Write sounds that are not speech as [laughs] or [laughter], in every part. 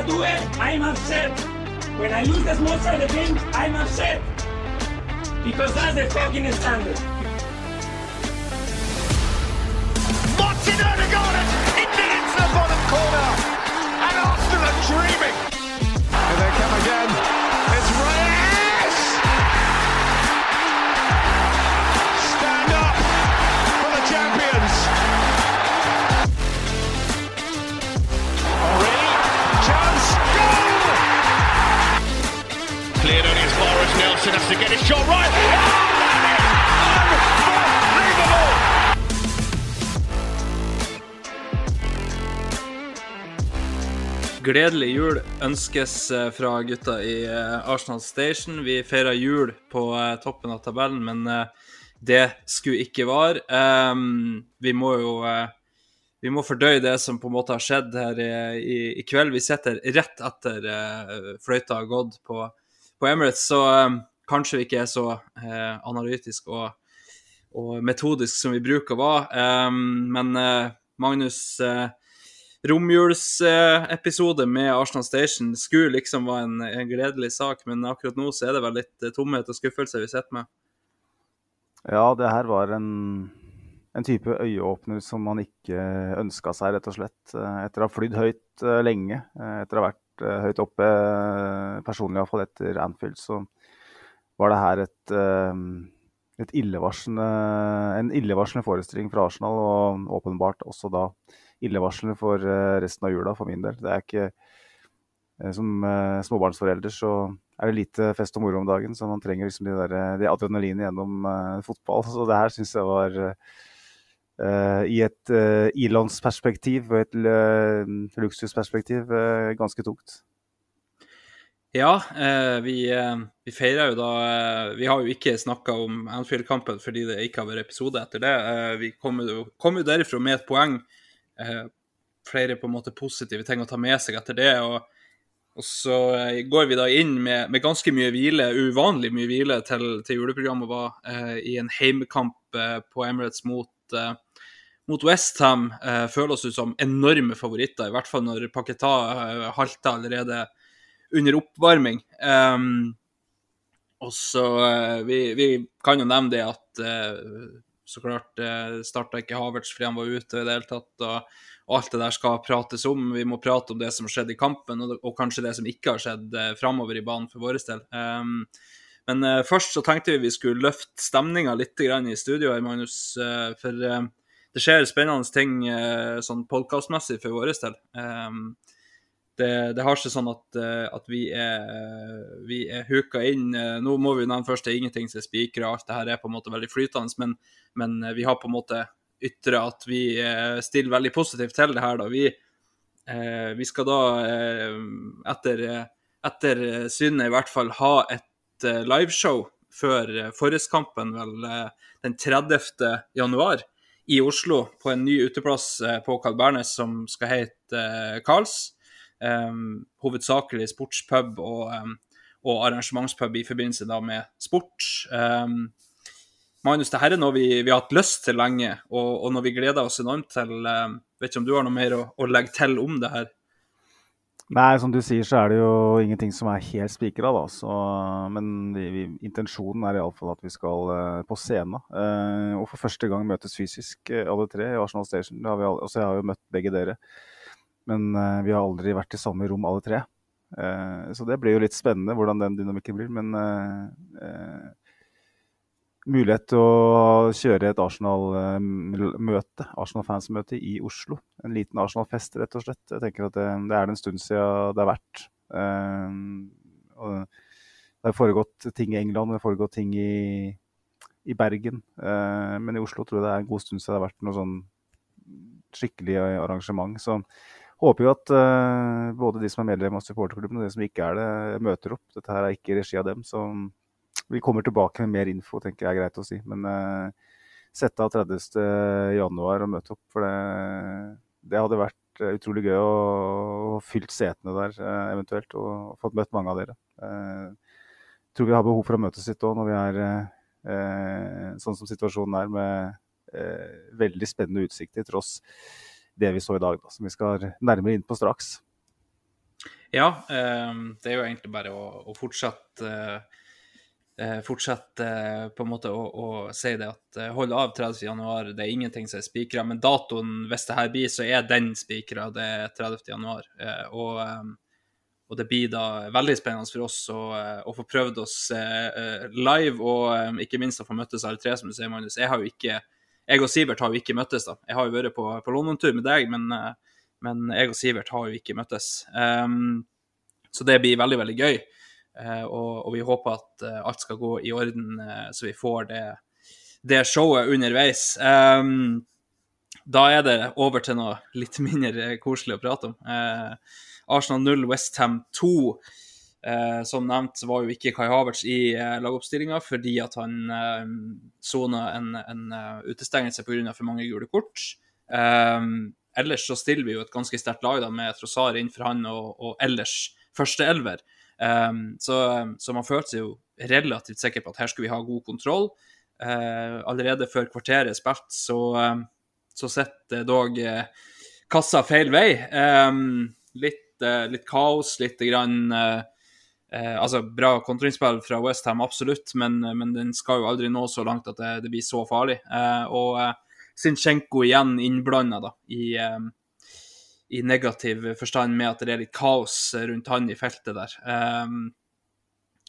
I lose a duel, I'm upset. When I lose the small side of the game, I'm upset. Because that's the fucking standard. Martin Odegaard into into the bottom corner. And Arsenal are dreaming. Here they come again. Far has to get his shot right. Oh! Gledelig jul ønskes eh, fra gutta i eh, Arsenal Station. Vi feirer jul på eh, toppen av tabellen, men det skulle ikke vare. Ehm, vi må jo vi må fordøye det som på en måte har skjedd her i, i, kveld. Vi sitter rett etter fløyta har gått på, på Emirates, så eh, kanskje vi ikke er så eh, analytisk og, og metodisk som vi bruker å være. Ehm, men eh, Magnus eh, romjulsepisode med Arsenal Station skulle liksom være en, en gledelig sak, men akkurat nå så er det vel litt tomhet og skuffelse vi sitter med. Ja, det her var en, en type øyeåpner som man ikke ønska seg, rett og slett. Etter å ha flydd høyt lenge, etter å ha vært eh, høyt oppe, eh, personlig iallfall etter Anfield, så var det her et, eh, et illevarslende, en illevarslende forestilling fra Arsenal, og åpenbart også da illevarslende for resten av jula, for min del. Det er ikke Som småbarnsforelder så er det lite fest og moro om dagen, så man trenger liksom de der, det adrenalinet gjennom fotball. [laughs] Så det her syns jeg var i et uh, ilandsperspektiv og et eh, luksusperspektiv eh, ganske tungt. Ja, eh, vi, eh, vi feirer jo da eh, Vi har jo ikke snakka om Anfield-kampen fordi det ikke har vært episode etter det. Eh, vi kom jo, derifra med et poeng. Eh, flere på en måte positive ting å ta med seg etter det. og og så eh, går vi da inn med, med ganske mye hvile, uvanlig mye hvile, til, til juleprogrammet var eh, i en heimekamp eh, på Emirates mot, eh, mot Westham. Eh, føler oss ut som enorme favoritter, i hvert fall når Paketa eh, halter allerede under oppvarming. Um, og så eh, vi, vi kan jo nevne det at eh, så klart eh, starta ikke Havertz fordi han var ute i det hele tatt. og og alt det der skal prates om. Vi må prate om det som skjedde i kampen, og, og kanskje det som ikke har skjedd eh, framover i banen for vår del. Um, men eh, først så tenkte vi vi skulle løfte stemninga litt i studio her, Magnus. eh, for eh, det skjer spennende ting eh, sånn podkastmessig for vår del. Um, det, det har seg sånn at, eh, at vi er, vi er huka inn eh, Nå må vi nevne først det er ingenting som er spikra, alt det her er på en måte veldig flytende, men, men vi har på en måte ytre at vi stiller veldig positivt til det her. da. Vi, eh, vi skal da, etter, etter synet i hvert fall, ha et liveshow før forrestkampen, vel den 30. januar, i Oslo, på en ny uteplass eh, på Carl Bernes som skal hete Carls. Eh, hovedsakelig sportspub og, eh, og arrangementspub i forbindelse da med sport. Eh, Magnus, det her er noe vi, vi har hatt lyst til lenge, og, og noe vi gleder oss enormt til. Vet ikke om du har noe mer å, å legge til om det her? Nei, som du sier, så er det jo ingenting som er helt spikra, da. Så, men vi, vi, intensjonen er iallfall at vi skal eh, på scenen. eh, og for første gang møtes fysisk, eh, alle tre, i Arsenal Station. Det har vi, aldri, jeg har jo møtt begge dere. Men eh, vi har aldri vært i samme rom, alle tre. Eh, så det blir jo litt spennende hvordan den dynamikken blir. Men eh, mulighet til å kjøre et Arsenal-møte, Arsenal-fansmøte i Oslo. En liten Arsenal-fest, rett og slett. Jeg tenker at det, det er det en stund siden det er verdt. Eh, det har foregått ting i England, det har foregått ting i, i Bergen. Eh, men i Oslo tror jeg det er en god stund siden det har vært noe sånn skikkelig arrangement. Så håper jo at både de som er medlem av supporterklubben og de som ikke er det, møter opp. Dette her er ikke i regi av dem. Så vi kommer tilbake med mer info, tenker jeg er greit å si. Men uh, sette av 30. januar og møte opp, for det, det hadde vært utrolig gøy å, å fylt setene der uh, eventuelt, og, og fått møtt mange av dere. Jeg tror vi har behov for å møtes litt òg når vi er sånn som situasjonen er, med veldig spennende utsikter tross det vi så i dag, da, som vi skal nærmere inn på straks. Ja, eh, det er jo egentlig bare å, å fortsette eh, fortsette eh, på en måte å, å si det at eh, hold av 30.1, det er ingenting som er spikra. Men datoen, hvis det her blir, så er den spikra. Det er 30.1. Eh, og, eh, og det blir da veldig spennende for oss å, å få prøvd oss live, og ikke minst å få møttes alle tre, som du sier, Magnus. Jeg har jo ikke jeg og Sivert har jo ikke møttes, da. Jeg har jo vært på, på London-tur med deg, men, eh, men, jeg og Sivert har jo ikke møttes. Um, så det blir veldig, veldig gøy. Uh, og, og, vi håper at uh, alt skal gå i orden, uh, så vi får det, det showet underveis. Um, da er det over til noe litt [laughs] mindre koselig å prate om. Arsenal 0, Westham 2. Uh, som nevnt var jo ikke Kai Havertz i eh, lagoppstillinga fordi at han eh, sona en, en uh, utestengelse pga. for mange gule kort. Eh, ellers så stiller vi jo et ganske sterkt lag da, med Trossar innenfor han og, og ellers førsteelver. Eh, så, så man følte seg jo relativt sikker på at her skulle vi ha god kontroll. Uh, allerede før kvarteret er spilt, så, um, så sitter dog kassa feil vei. litt, litt kaos, litt grann Eh, altså, Bra kontringsspill fra Westham, absolutt, men, men, den skal jo aldri nå så langt at det, det blir så farlig. Og Sinchenko igjen innblanda i, i, negativ forstand med at det er litt kaos rundt han i feltet der. Um,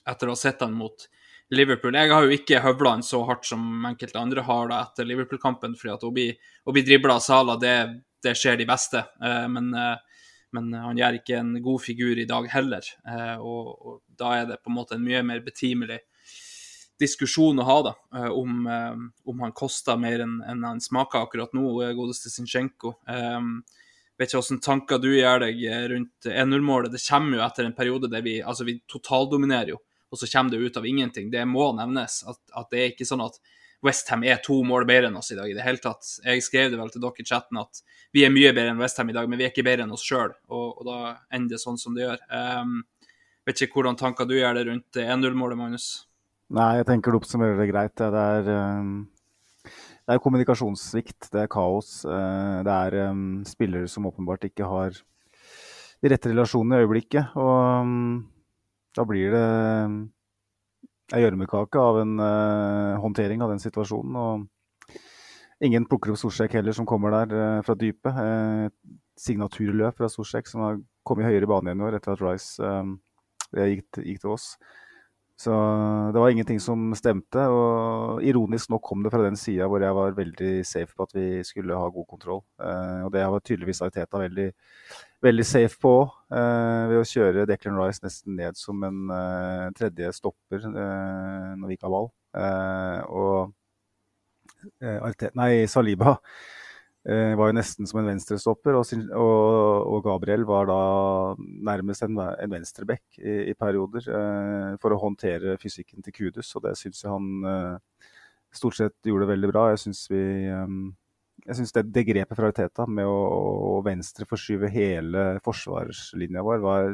etter å ha sett han mot Liverpool. Jeg har jo ikke høvla han så hardt som enkelte andre har da etter Liverpool-kampen, fordi at å bli, å dribla av Sala, det, det skjer de beste. Uh, men men han gjør ikke en god figur i dag heller. Uh, og, og, da er det på en måte en mye mer betimelig diskusjon å ha da, om, om han koster mer enn en han smaker akkurat nå, godeste Zinchenko. Vet ikke hvilke tanker du gjør deg rundt 1-0-målet. Det kommer jo etter en periode der vi altså vi totaldominerer, jo, og så kommer det ut av ingenting. Det må nevnes. At, at det er ikke sånn at Westham er to mål bedre enn oss i dag i det hele tatt. Jeg skrev det vel til dere i chatten at vi er mye bedre enn Westham i dag, men vi er ikke bedre enn oss sjøl. Og, og, da ender det sånn som det gjør. Um, vet ikke hvordan tanker du gjør det rundt 1-0-målet, Magnus? Nei, jeg tenker du oppsummerer det greit. Det er, um, det er kommunikasjonssvikt, det er kaos. Uh, det er um, spillere som åpenbart ikke har de rette relasjonene i øyeblikket. Og um, da blir det ei gjørmekake av en uh, håndtering av den situasjonen. og Ingen plukker opp Sorsek heller, som kommer der uh, fra dypet. et signaturløp fra Sorsek, som har kommet høyere i banen igjen i år etter at Rice gikk, til oss. Så det var ingenting som stemte. og Ironisk nok kom det fra den sida hvor jeg var veldig safe på at vi skulle ha god kontroll. og det var tydeligvis Ariteta veldig veldig safe på uh, ved å kjøre Declan Rice nesten ned som en eh, tredje stopper uh, når vi ikke har ball. og Artet, nei, Saliba var jo nesten som en venstrestopper, og, og, og, Gabriel var da nærmest en, en venstreback i, i, perioder for å håndtere fysikken til Kudus, og det syns jeg han stort sett gjorde veldig bra. Jeg syns vi um, jeg synes det, det, grepet fra Teta med å, å venstreforskyve hele forsvarslinja vår var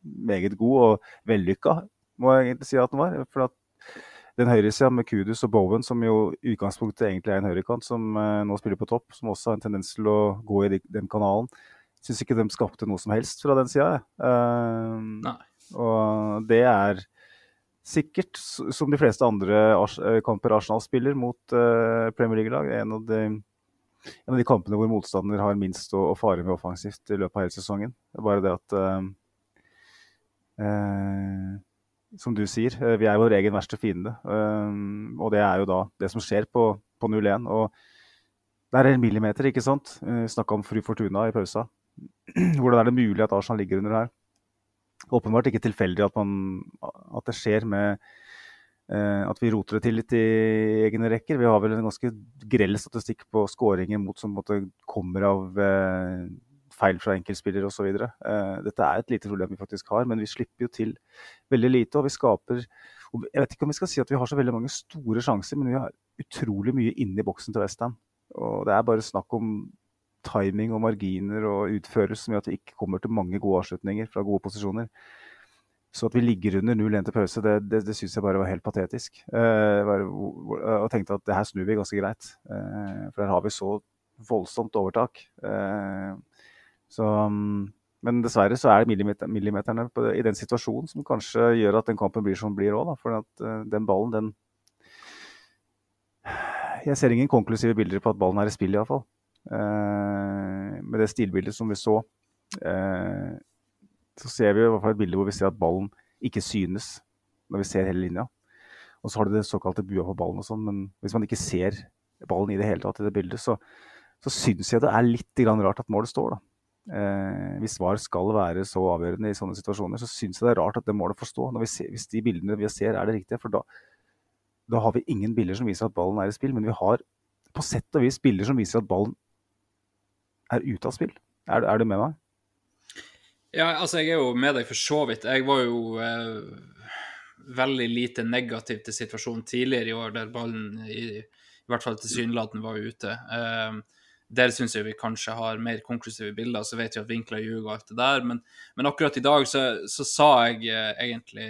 meget god og vellykka, må jeg egentlig si at den var. For at den høyresida med Kudus og Bowen, som jo i utgangspunktet egentlig er en høyrekant, som uh, nå spiller på topp, som også har en tendens til å gå i de, den kanalen, syns ikke de skapte noe som helst fra den sida. Uh, og det er sikkert, som de fleste andre kamper Arsenal spiller mot uh, Premier League-lag, en en av de kampene hvor motstander har minst å, å, fare med offensivt i løpet av hele sesongen. Det er bare det at uh, uh, Som du sier, uh, vi er vår egen verste fiende. og det er jo da det som skjer på, på 0-1. Og det er en millimeter, ikke sant? Vi snakka om Fru Fortuna i pausa. [clears throat] Hvordan er det mulig at Arsenal ligger under her? Åpenbart ikke tilfeldig at, man, at det skjer med Eh, at vi roter det til litt i egne rekker. Vi har vel en ganske grell statistikk på skåringer mot som måte, kommer av eh, feil fra enkeltspillere osv. Uh, dette er et lite problem vi faktisk har, men vi slipper jo til veldig lite. Og vi skaper Jeg vet ikke om vi skal si at vi har så veldig mange store sjanser, men vi har utrolig mye inni boksen til Westham. Og det er bare snakk om timing og marginer og utførelse som gjør at vi ikke kommer til mange gode avslutninger fra gode posisjoner. Så at vi ligger under 0-1 til pause, det, det, det syns jeg bare var helt patetisk. Eh, bare, og tenkte at det her snur vi ganske greit. Eh, for her har vi så voldsomt overtak. Uh, så, um, men dessverre så er det millimeter, millimeterne på, i den situasjonen som kanskje gjør at den kampen blir som den blir òg. For at den ballen, den Jeg ser ingen konklusive bilder på at ballen er i spill, iallfall. Uh, med det stilbildet som vi så så ser vi i hvert fall et bilde hvor vi ser at ballen ikke synes når vi ser hele linja. Og så har du det såkalte bua på ballen og sånn, men hvis man ikke ser ballen i det hele tatt i det bildet, så, så syns jeg det er litt rart at målet står, da. Eh, hvis VAR skal være så avgjørende i sånne situasjoner, så syns jeg det er rart at det målet får stå. hvis de bildene vi ser er det riktige. For da, da har vi ingen bilder som viser at ballen er i spill, men vi har på sett og vis bilder som viser at ballen er ute av spill. Er, er du med meg? Ja, altså jeg er jo med deg for så vidt. Jeg var jo eh, veldig lite negativ til situasjonen tidligere i år, der ballen i, i hvert fall tilsynelatende var ute. Eh, der syns jeg vi kanskje har mer konklusive bilder, så vet vi at vinkler ljuger og alt det der. Men, men akkurat i dag så, så sa jeg eh, egentlig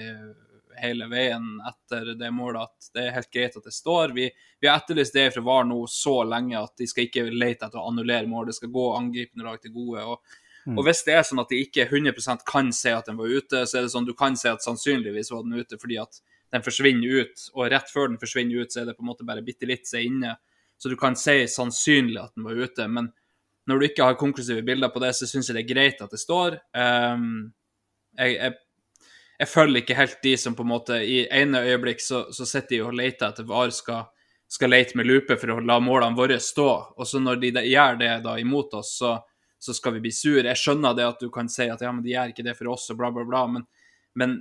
hele veien etter det målet at det er helt greit at det står. Vi, vi har etterlyst det fra VAR nå så lenge at de skal ikke lete etter å annullere mål, det skal gå angripende lag til gode. og Mm. Og hvis det er sånn at de ikke 100% kan se at den var ute, så er det sånn du kan se at sannsynligvis var den ute fordi at den forsvinner ut, og rett før den forsvinner ut, så er det på en måte bare bitte litt seg inne. Så du kan si sannsynlig at den var ute. Men når du ikke har konklusive bilder på det, så syns jeg det er greit at det står. Um, jeg, jeg, jeg, følger ikke helt de som på en måte I ene øyeblikk så, så sitter de og leter etter VAR skal, skal lete med lupe for å la målene våre stå, og så når de gjør det da imot oss, så så skal vi bli sur. Jeg skjønner det at du kan si at ja, men de gjør ikke det for oss, og bla, bla, bla, men, men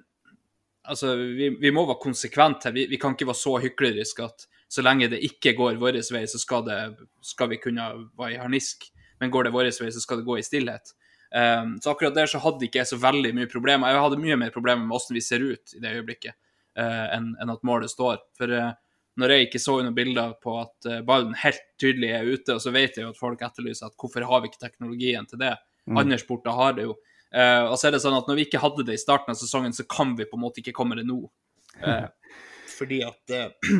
altså, vi, vi, må være konsekvente her. Vi, vi, kan ikke være så hykleriske at så lenge det ikke går vår vei, så skal, det, skal vi kunne være i harnisk. Men går det vår vei, så skal det gå i stillhet. Um, så akkurat der så hadde ikke jeg så veldig mye problemer. Jeg hadde mye mer problemer med hvordan vi ser ut i det øyeblikket, uh, enn, en at målet står. For uh, når jeg ikke så noen bilder på at uh, ballen helt tydelig er ute, og så vet jeg jo at folk etterlyser at hvorfor har vi ikke teknologien til det? Mm. Andre sporter har det jo. Og så er det sånn at når vi ikke hadde det i starten av sesongen, så kan vi på en måte ikke komme det nå. [laughs] Fordi at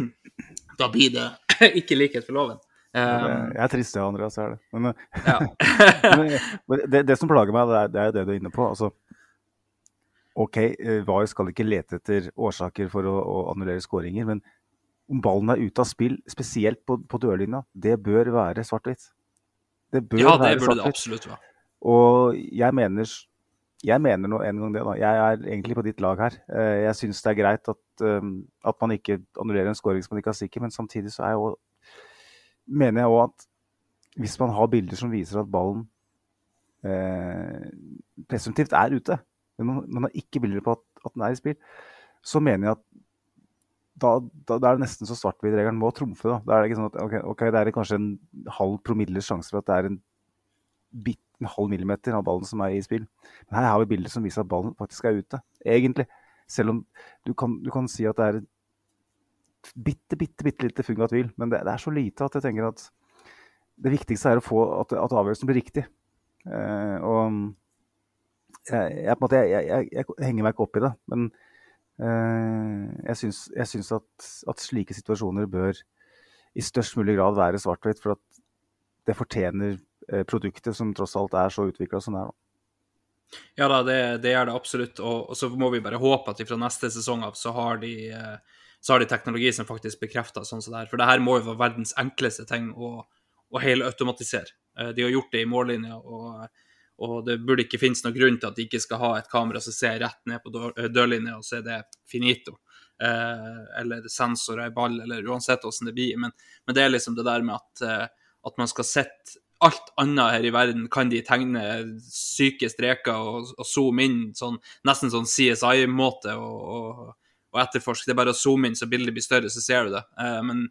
[clears throat] da blir det [laughs] ikke likhet for loven. Um, jeg er trist, ja, Andreas, er det. Men, ja. [laughs] men det, det, som plager meg, det er, det er det du er inne på. Altså, OK, VAR skal ikke lete etter årsaker for å, å annullere skåringer, men om ballen er ute av spill, spesielt på, på dørlinja, det bør være svart-hvitt. Det bør ja, det burde det absolutt være. Og jeg mener, jeg mener noe en gang det, da. Jeg er egentlig på ditt lag her. Eh, jeg syns det er greit at, eh, at man ikke annullerer en scoring som man ikke er sikker, men samtidig så er jeg også, mener jeg òg at hvis man har bilder som viser at ballen eh, presumptivt er ute, men man, man, har ikke bilder på at, at, den er i spill, så mener jeg at da, da, da er det nesten så svart-hvitt-regelen må trumfe. Da. da er det ikke sånn at okay, okay, det er kanskje en halv promilles sjanse for at det er en bitte 12,5 mm av ballen som er i spill. Men her har vi bilder som viser at ballen faktisk er ute, egentlig. Selv om du kan, du kan si at det er et bitte, bitte, bitte lite fung av tvil. Men det, det, er så lite at jeg tenker at det viktigste er å få at, at avgjørelsen blir riktig. Eh, og jeg, jeg, måte, jeg, jeg, henger meg ikke opp i det. Men eh, jeg syns, jeg syns at, at, slike situasjoner bør i størst mulig grad være svart-hvitt. For at det fortjener produktet som tross alt er så utvikla som det er. Ja da, det, det gjør det absolutt. Og, og, så må vi bare håpe at fra neste sesong av så har de, eh, så har de teknologi som faktisk bekrefter sånn som det her. For det her må jo være verdens enkleste ting å, å helautomatisere. De har gjort det i mållinja. og og det burde ikke finnes noen grunn til at de ikke skal ha et kamera som ser rett ned på dør, dørlinja, og så er det finito. Eh, eller sensorer i ball, eller uansett hvordan det blir. Men, men, det er liksom det der med at, eh, at man skal sette alt annet her i verden kan de tegne syke streker og, og zoome inn sånn, nesten sånn CSI-måte og, og, og, etterforske. Det er bare å zoome inn så bildet blir større, så ser du det. Eh, men,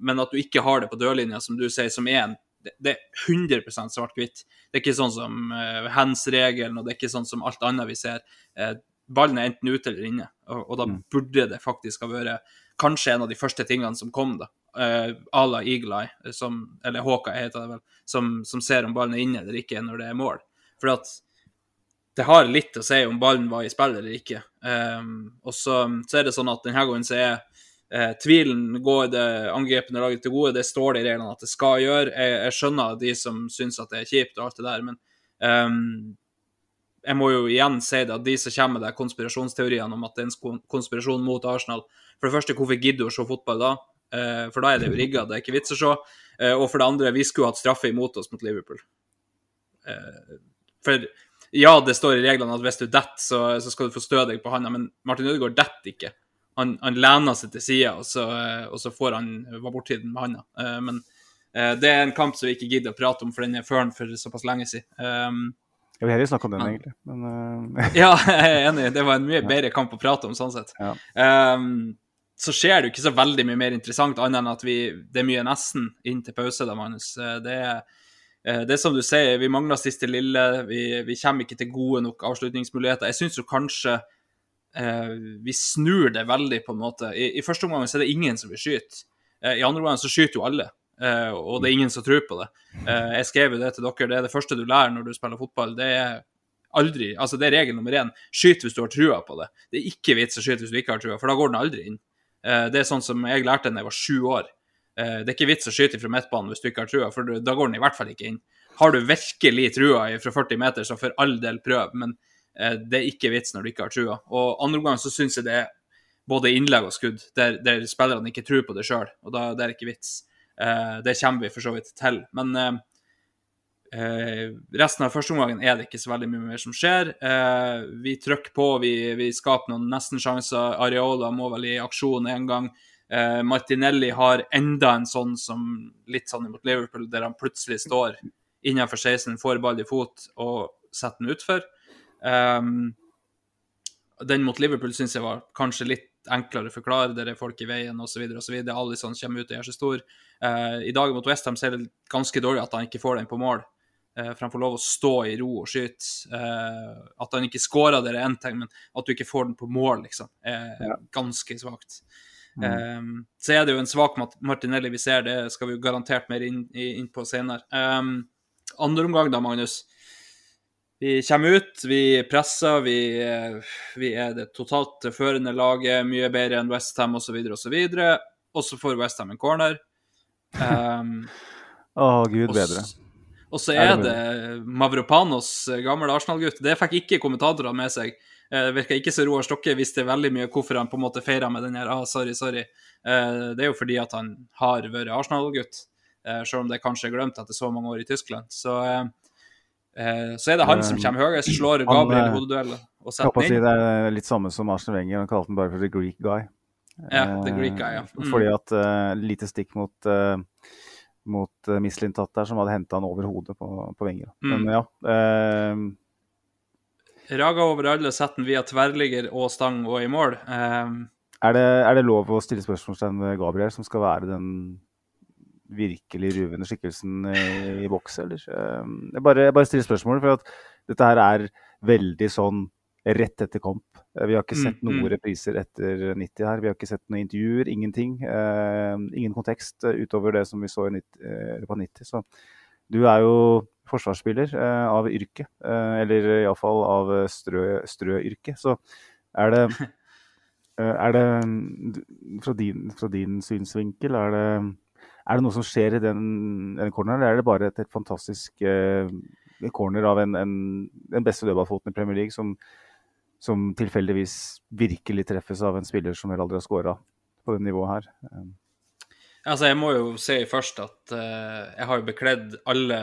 men, at du ikke har det på dørlinja, som du sier, som er en det, er 100 svart-hvitt. Det er ikke sånn som uh, hands-regelen, og det er ikke sånn som alt annet vi ser. Uh, ballen er enten ute eller inne, og, og da Mm. burde det faktisk ha vært kanskje en av de første tingene som kom, da. Uh, à la Eagle Eye, som, eller Hawkeye heter det vel, som, som ser om ballen er inne eller ikke når det er mål. For at det har litt å si om ballen var i spill eller ikke. Um, og så, så er det sånn at denne gangen så er uh, tvilen går det angrepende laget til gode. Det står det i reglene at det skal gjøre. Jeg, jeg skjønner de som syns at det er kjipt og alt det der, men um, jeg må jo igjen si det at de som kommer med konspirasjonsteoriene om at det er en konspirasjon mot Arsenal For det første, hvorfor gidder du å se fotball da? Eh, for da er det jo rigga, det er ikke vits å se. Eh, og for det andre, vi skulle hatt straffe imot oss mot Liverpool. Eh, for ja, det står i reglene at hvis du detter, så, så skal du få stø deg på handa, men Martin Ødegaard detter ikke. Han, han lener seg til sida, og, så, og så får han aborttiden med handa. Men det er en kamp som vi ikke gidder å prate om, for den er føren for såpass lenge siden. Um, Jeg vil heller snakke om den, egentlig. Men [laughs] ja, jeg er enig. Det var en mye bedre kamp å prate om, sånn sett. Ja. Um, så skjer det jo ikke så veldig mye mer interessant, annet enn at vi, det er mye nesten inn til pause. da, Magnus. Eh, Det eh, det er som du sier, vi mangler siste lille. Vi, vi kommer ikke til gode nok avslutningsmuligheter. Jeg syns jo kanskje eh, vi snur det veldig, på en måte. I, i første omgang så er det ingen som vil skyte. Eh, I andre omgang så skyter jo alle. Eh, og det er ingen som tror på det. Jeg skrev jo det til dere, det er det første du lærer når du spiller fotball. Det er aldri, altså det er regel nummer én. Skyt hvis du har trua på det. Det er ikke vits å skyte hvis du ikke har trua, for da går den aldri inn. Eh, det er sånn som jeg lærte da jeg var sju år. Eh, det er ikke vits å skyte fra midtbanen hvis du ikke har trua, for da går den i hvert fall ikke inn. Har du virkelig trua fra 40 meter, så for all del prøv, men eh, det er ikke vits når du ikke har trua. Og andre omgang så syns jeg det er både innlegg og skudd der, der spillerne ikke tror på det sjøl, og da det er det ikke vits. Det kommer vi for så vidt til. Men eh, resten av første omgangen er det ikke så veldig mye mer som skjer. Eh, vi trykker på, vi, vi skaper noen nesten-sjanser. Areola må vel i aksjon en gang. Eh, Martinelli har enda en sånn som litt sånn mot Liverpool, der han plutselig står innenfor 16, får ball i fot og setter den utfor. Um, den mot Liverpool syns jeg var kanskje litt enklere å forklare. Der er folk i veien osv. Alison kommer ut og gjør seg stor. Eh, I dag mot Westham ser det ganske dårlig at han ikke får den på mål. Eh, for han får lov å stå i ro og skyte. Eh, at han ikke skårer, det er én ting, men at du ikke får den på mål, liksom, er ganske svakt. Um, så er det jo en svak Martinelli vi ser, det skal vi jo garantert mer inn, inn på senere. Um, andre omgang da, Magnus. Vi kommer ut, vi presser, vi, eh, vi er det totalt førende laget, mye bedre enn Westham osv., osv. Og så får Westham en corner. Um, [laughs] Å, gud bedre. s- Og så Er det Mavropanos, eh, gammel Arsenal-gutt. Det fikk ikke kommentatorene med seg. Eh, Det virka ikke så Roar Stokke visste veldig mye hvorfor han på en måte feira med den her ah, sorry, sorry. Eh, Det er jo fordi at han har vært Arsenal-gutt, eh, selv om det kanskje er glemt etter så mange år i Tyskland. Så, eh, eh, så er det han som kommer høyest, slår Gabriel i hodeduellen hodeduell og setter den inn. det er litt samme som Arsenal Wenger. Han kalte den bare for the Greek guy. Ja, the Greek guy, ja. Eh, Mm. Fordi at lite stikk mot, mot uh, Mislintat der, som hadde henta han over hodet på, på vinger. Mm. Men ja. Uh, Raga over alle, setter han via tverrligger og stang og i mål. Uh, er, det, er det lov å stille spørsmålstegn ved Gabriel, som skal være den virkelig ruvende skikkelsen i, i boks, eller? Eh, jeg, bare, jeg bare stiller spørsmål, for at dette her er veldig sånn rett etter kamp. Eh, Vi har ikke sett Mm, noen mm. repriser etter 90 her. Vi har ikke sett noen intervjuer, ingenting. Eh, ingen kontekst eh, utover det som vi så i 90, eh, på 90. Så du er jo forsvarsspiller eh, av yrke, eh, eller iallfall av eh, strø, strø-yrke. Så er det [laughs] er det mm, fra din, fra din synsvinkel, er det, er det noe som skjer i den, den corneren, eller er det bare et, et fantastisk corner av en, en, den beste dødballfoten i Premier League som, som tilfeldigvis virkelig treffes av en spiller som vel aldri har skåra på det nivået her? Eh, Altså, jeg må jo si først at uh, jeg har jo bekledd alle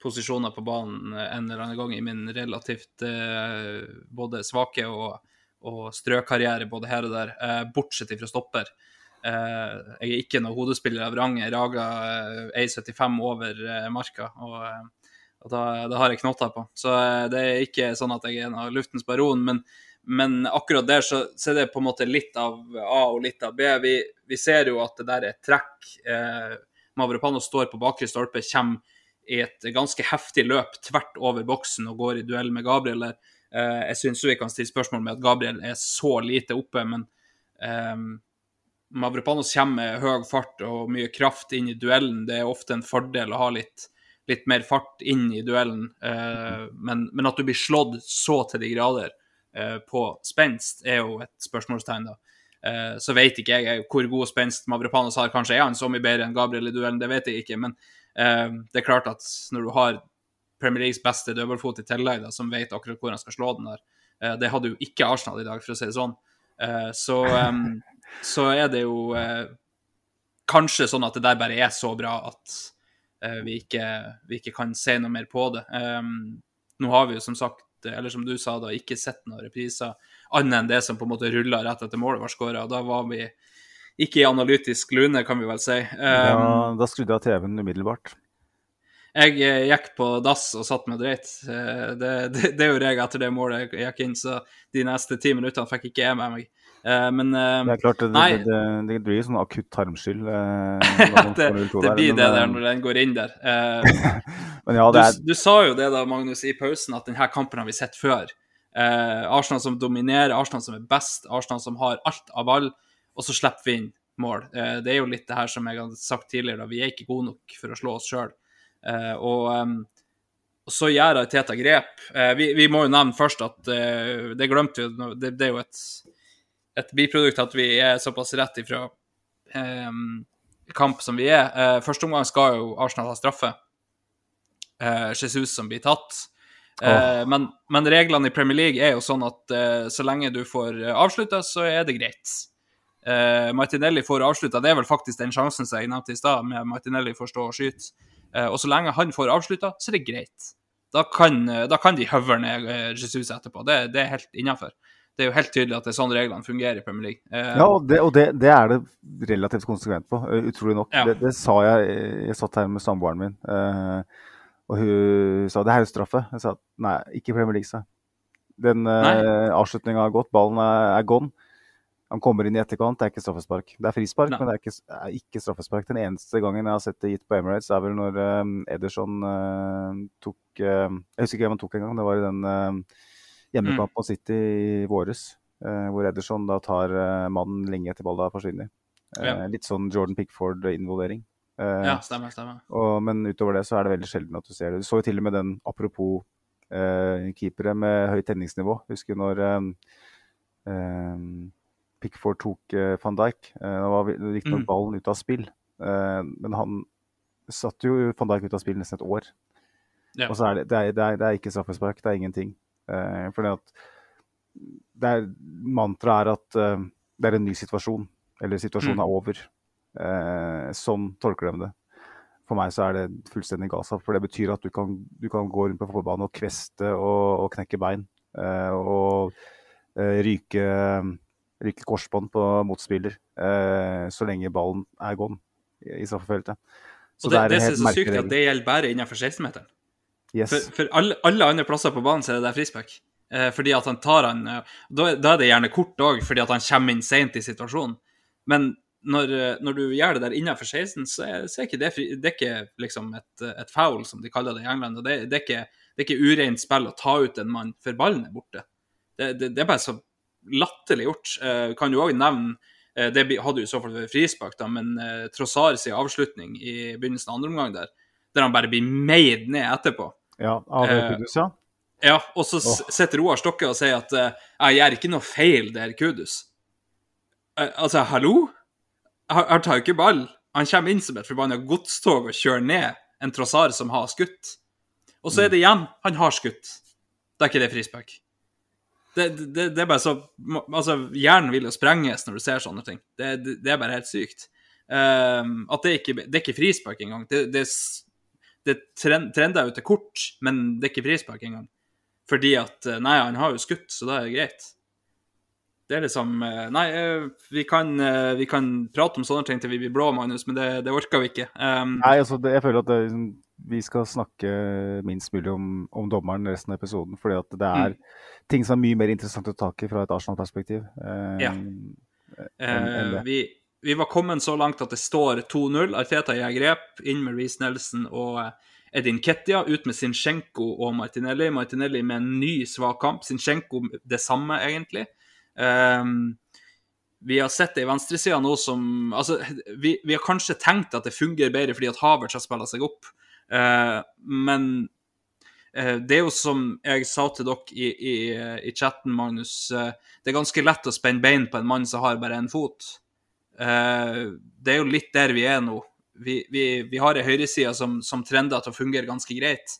posisjoner på banen en eller annen gang i min relativt uh, både svake og, og strøkarriere både her og der, uh, bortsett fra stopper. Eh, jeg er ikke noen hodespiller av rang. Jeg raga eh, 1,75 over eh, marka, eh, og da, da har jeg knotter på. Så eh, det er ikke sånn at jeg er en av luftens baron, men, men akkurat der så, så er det på en måte litt av A og litt av B. Vi, vi ser jo at det der er trekk. Eh, Mavropano står på bakre stolpe, kommer i et ganske heftig løp tvert over boksen og går i duell med Gabriel. Eh, jeg syns vi kan stille spørsmål med at Gabriel er så lite oppe, men eh, Mavropanos kommer med høy fart og mye kraft inn i duellen. Det er ofte en fordel å ha litt, litt mer fart inn i duellen, uh, men, men, at du blir slått så til de grader uh, på spenst, er jo et spørsmålstegn, da. Uh, så vet ikke jeg hvor god spenst Mavropanos har. Kanskje er han så mye bedre enn Gabriel i duellen, det vet jeg ikke. Men det er klart at når du har Premier Leagues beste dødballfot i tillegg, som vet akkurat hvor han skal slå den der, det hadde jo ikke Arsenal i dag, for å si det sånn. så så er det jo eh, kanskje sånn at det der bare er så bra at eh, vi, ikke, vi, ikke, kan se noe mer på det. Um, nå har vi jo som sagt, eller som du sa, da ikke sett noen repriser annet enn det som på en måte rulla rett etter målet var skåra. Da var vi ikke i analytisk lune, kan vi vel si. Um, ja, da skrudde jeg TV-en umiddelbart. Jeg eh, gikk på dass og satt meg dreit. Eh, det, det, det, gjorde jeg etter det målet jeg gikk inn, så de neste ti minuttene fikk ikke jeg med meg. Uh, men uh, Det er klart, det, det, det, det blir jo sånn akutt tarmskyld. [laughs] Uh, det, blir det der når den går inn der. [laughs] men ja, det er... du, du, sa jo det da, Magnus, i pausen, at denne kampen har vi sett før. Arsenal som dominerer, Arsenal som er best, Arsenal som har alt av ball, og så slipper vi inn mål. det er jo litt det her som jeg har sagt tidligere, da. vi er ikke gode nok for å slå oss sjøl. og um, og så gjør Teta grep. vi, vi, må jo nevne først at det glemte vi, det, det er jo et et biprodukt at vi er såpass rett ifra eh, kamp som vi er. Eh, første omgang skal jo Arsenal ha straffe. Eh, Jesus som blir tatt. Oh. Men, men, reglene i Premier League er jo sånn at så lenge du får avslutta, så er det greit. Martinelli får avslutta, det er vel faktisk den sjansen som jeg nevnte i stad, med Martinelli får stå og skyte. og så lenge han får avslutta, så er det greit. Da kan, da kan de høvle ned Jesus etterpå. Det, det er helt innafor det er jo helt tydelig at det er sånn reglene fungerer i Premier League. Eh, ja, og, det, og det, det, er det relativt konsekvent på, eh, utrolig nok. Ja. Det, det, sa jeg Jeg satt her med samboeren min, eh, og hun sa det er jo straffe. Jeg sa nei, ikke Premier League, sa Den eh, avslutninga har gått, ballen er, er, gone. Han kommer inn i etterkant, det er ikke straffespark. Det er frispark, nei. men det er ikke, er ikke, straffespark. Den eneste gangen jeg har sett det gitt på Emirates, er vel når eh, Ederson eh, tok Jeg husker ikke hvem han tok engang, det var i den hjemmekamp mm. mot City i våres. Eh, hvor Ederson da tar eh, mannen lenge etter ballen forsvinner. Eh, ja. Litt sånn Jordan Pickford-involvering. ja, stemmer, stemmer. Og, men utover det så er det veldig sjelden at du ser det. Du så jo til og med den apropos eh, keepere med høyt tenningsnivå. Husker når eh, Pickford tok eh, van Dijk. Eh, det var riktignok mm. ballen ut av spill, men han satte jo van Dijk ut av spill nesten et år. Ja. Og så er det, det, er, det, er, det er ikke straffespark, det er ingenting. Eh, fordi at er, mantraet er at eh, det er en ny situasjon, eller situasjonen mm. er over. Eh, sånn tolker de det. For meg så er det fullstendig Gaza. for det betyr at du kan, du kan gå rundt på fotballbanen og kveste og, og knekke bein. Eh, og ryke, ryke korsbånd på motspiller så lenge ballen er gone i straffefeltet. Så og det, det, det er så sykt at det gjelder bare innenfor 16-meteren. Yes. For, for alle, alle, andre plasser på banen så er det der frispark. Eh, fordi at han tar han eh, da, da, er det gjerne kort òg, fordi at han kommer inn seint i situasjonen. Men når, eh, når, du gjør det der innenfor 16, så er, så er ikke det, fri, det er ikke liksom et, et, foul, som de kaller det i England. og Det, det er ikke, det er ikke ureint spill å ta ut en mann før ballen er borte. Det, er bare så latterlig gjort. Eh, kan du òg nevne eh, Det hadde jo i så fall vært frispark, da, men eh, Trossars avslutning i begynnelsen av andre omgang der, der han bare blir meid ned etterpå. Ja, av eh, Kudus, ja. Ja, og så oh. sitter Roar Stokke og sier at uh, jeg gjør ikke noe feil det er Kudus. Uh, altså, hallo? Han tar jo ikke ball. Han kommer inn som et forbanna godstog og kjører ned en trossar som har skutt. Og så er det igjen han har skutt. Da er ikke det frispark. Det, det, det, er bare så Altså, hjernen vil jo sprenges når du ser sånne ting. Det, det er bare helt sykt. Um, at det ikke det er ikke frispark engang. Det, det, det trender jo til kort, men det er ikke frispark engang. Fordi at eh, Nei, han har jo skutt, så da er det greit. Det er liksom eh, Nei, eh, vi kan, vi kan prate om sånne ting til vi blir blå, Magnus, men det, det orker vi ikke. Um, nei, altså, det, jeg føler at det, liksom, vi skal snakke minst mulig om, om, dommeren resten av episoden. fordi at det er mm. ting som er mye mer interessant å ta tak i fra et Arsenal-perspektiv. Um, ja. En, en vi vi var kommet så langt at det står 2-0. Arteta gjør grep inn med Reece Nelson og Edin Kettia ut med Zinchenko og Martinelli. Martinelli med en ny svak kamp. Zinchenko det samme, egentlig. Um, vi har sett det i venstresida nå som Altså, vi, vi, har kanskje tenkt at det fungerer bedre fordi at Havertz har spilla seg opp, uh, men uh, det er jo som jeg sa til dere i, i, i chatten, Magnus, uh, det er ganske lett å spenne bein på en mann som har bare én fot. Det er jo litt der vi er nå. Vi, vi, vi har ei høyreside som, som trender til å fungere ganske greit.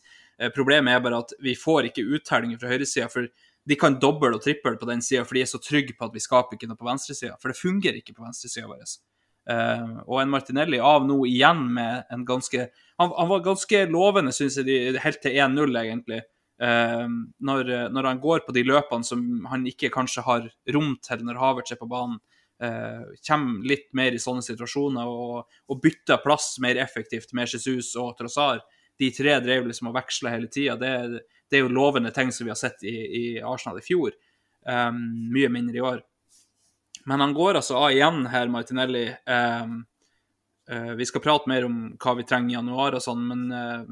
problemet er bare at vi får ikke uttelling fra høyresida. For de kan doble og triple på den sida, for de er så trygge på at vi skaper ikke noe på venstresida. For det fungerer ikke på venstresida vår. Uh, og en Martinelli av nå igjen med en ganske Han, han var ganske lovende, syns jeg, helt til 1-0, egentlig. Uh, når, når, han går på de løpene som han ikke kanskje har rom til når Havertz er på banen. Uh, kommer litt mer i sånne situasjoner og, og bytter plass mer effektivt med Jesus og Trossar. De tre drev liksom og veksla hele tida. Det, det er jo lovende ting som vi har sett i, i Arsenal i fjor. Um, mye mindre i år. Men han går altså av igjen her, Martinelli. Um, uh, vi skal prate mer om hva vi trenger i januar og sånn, men uh,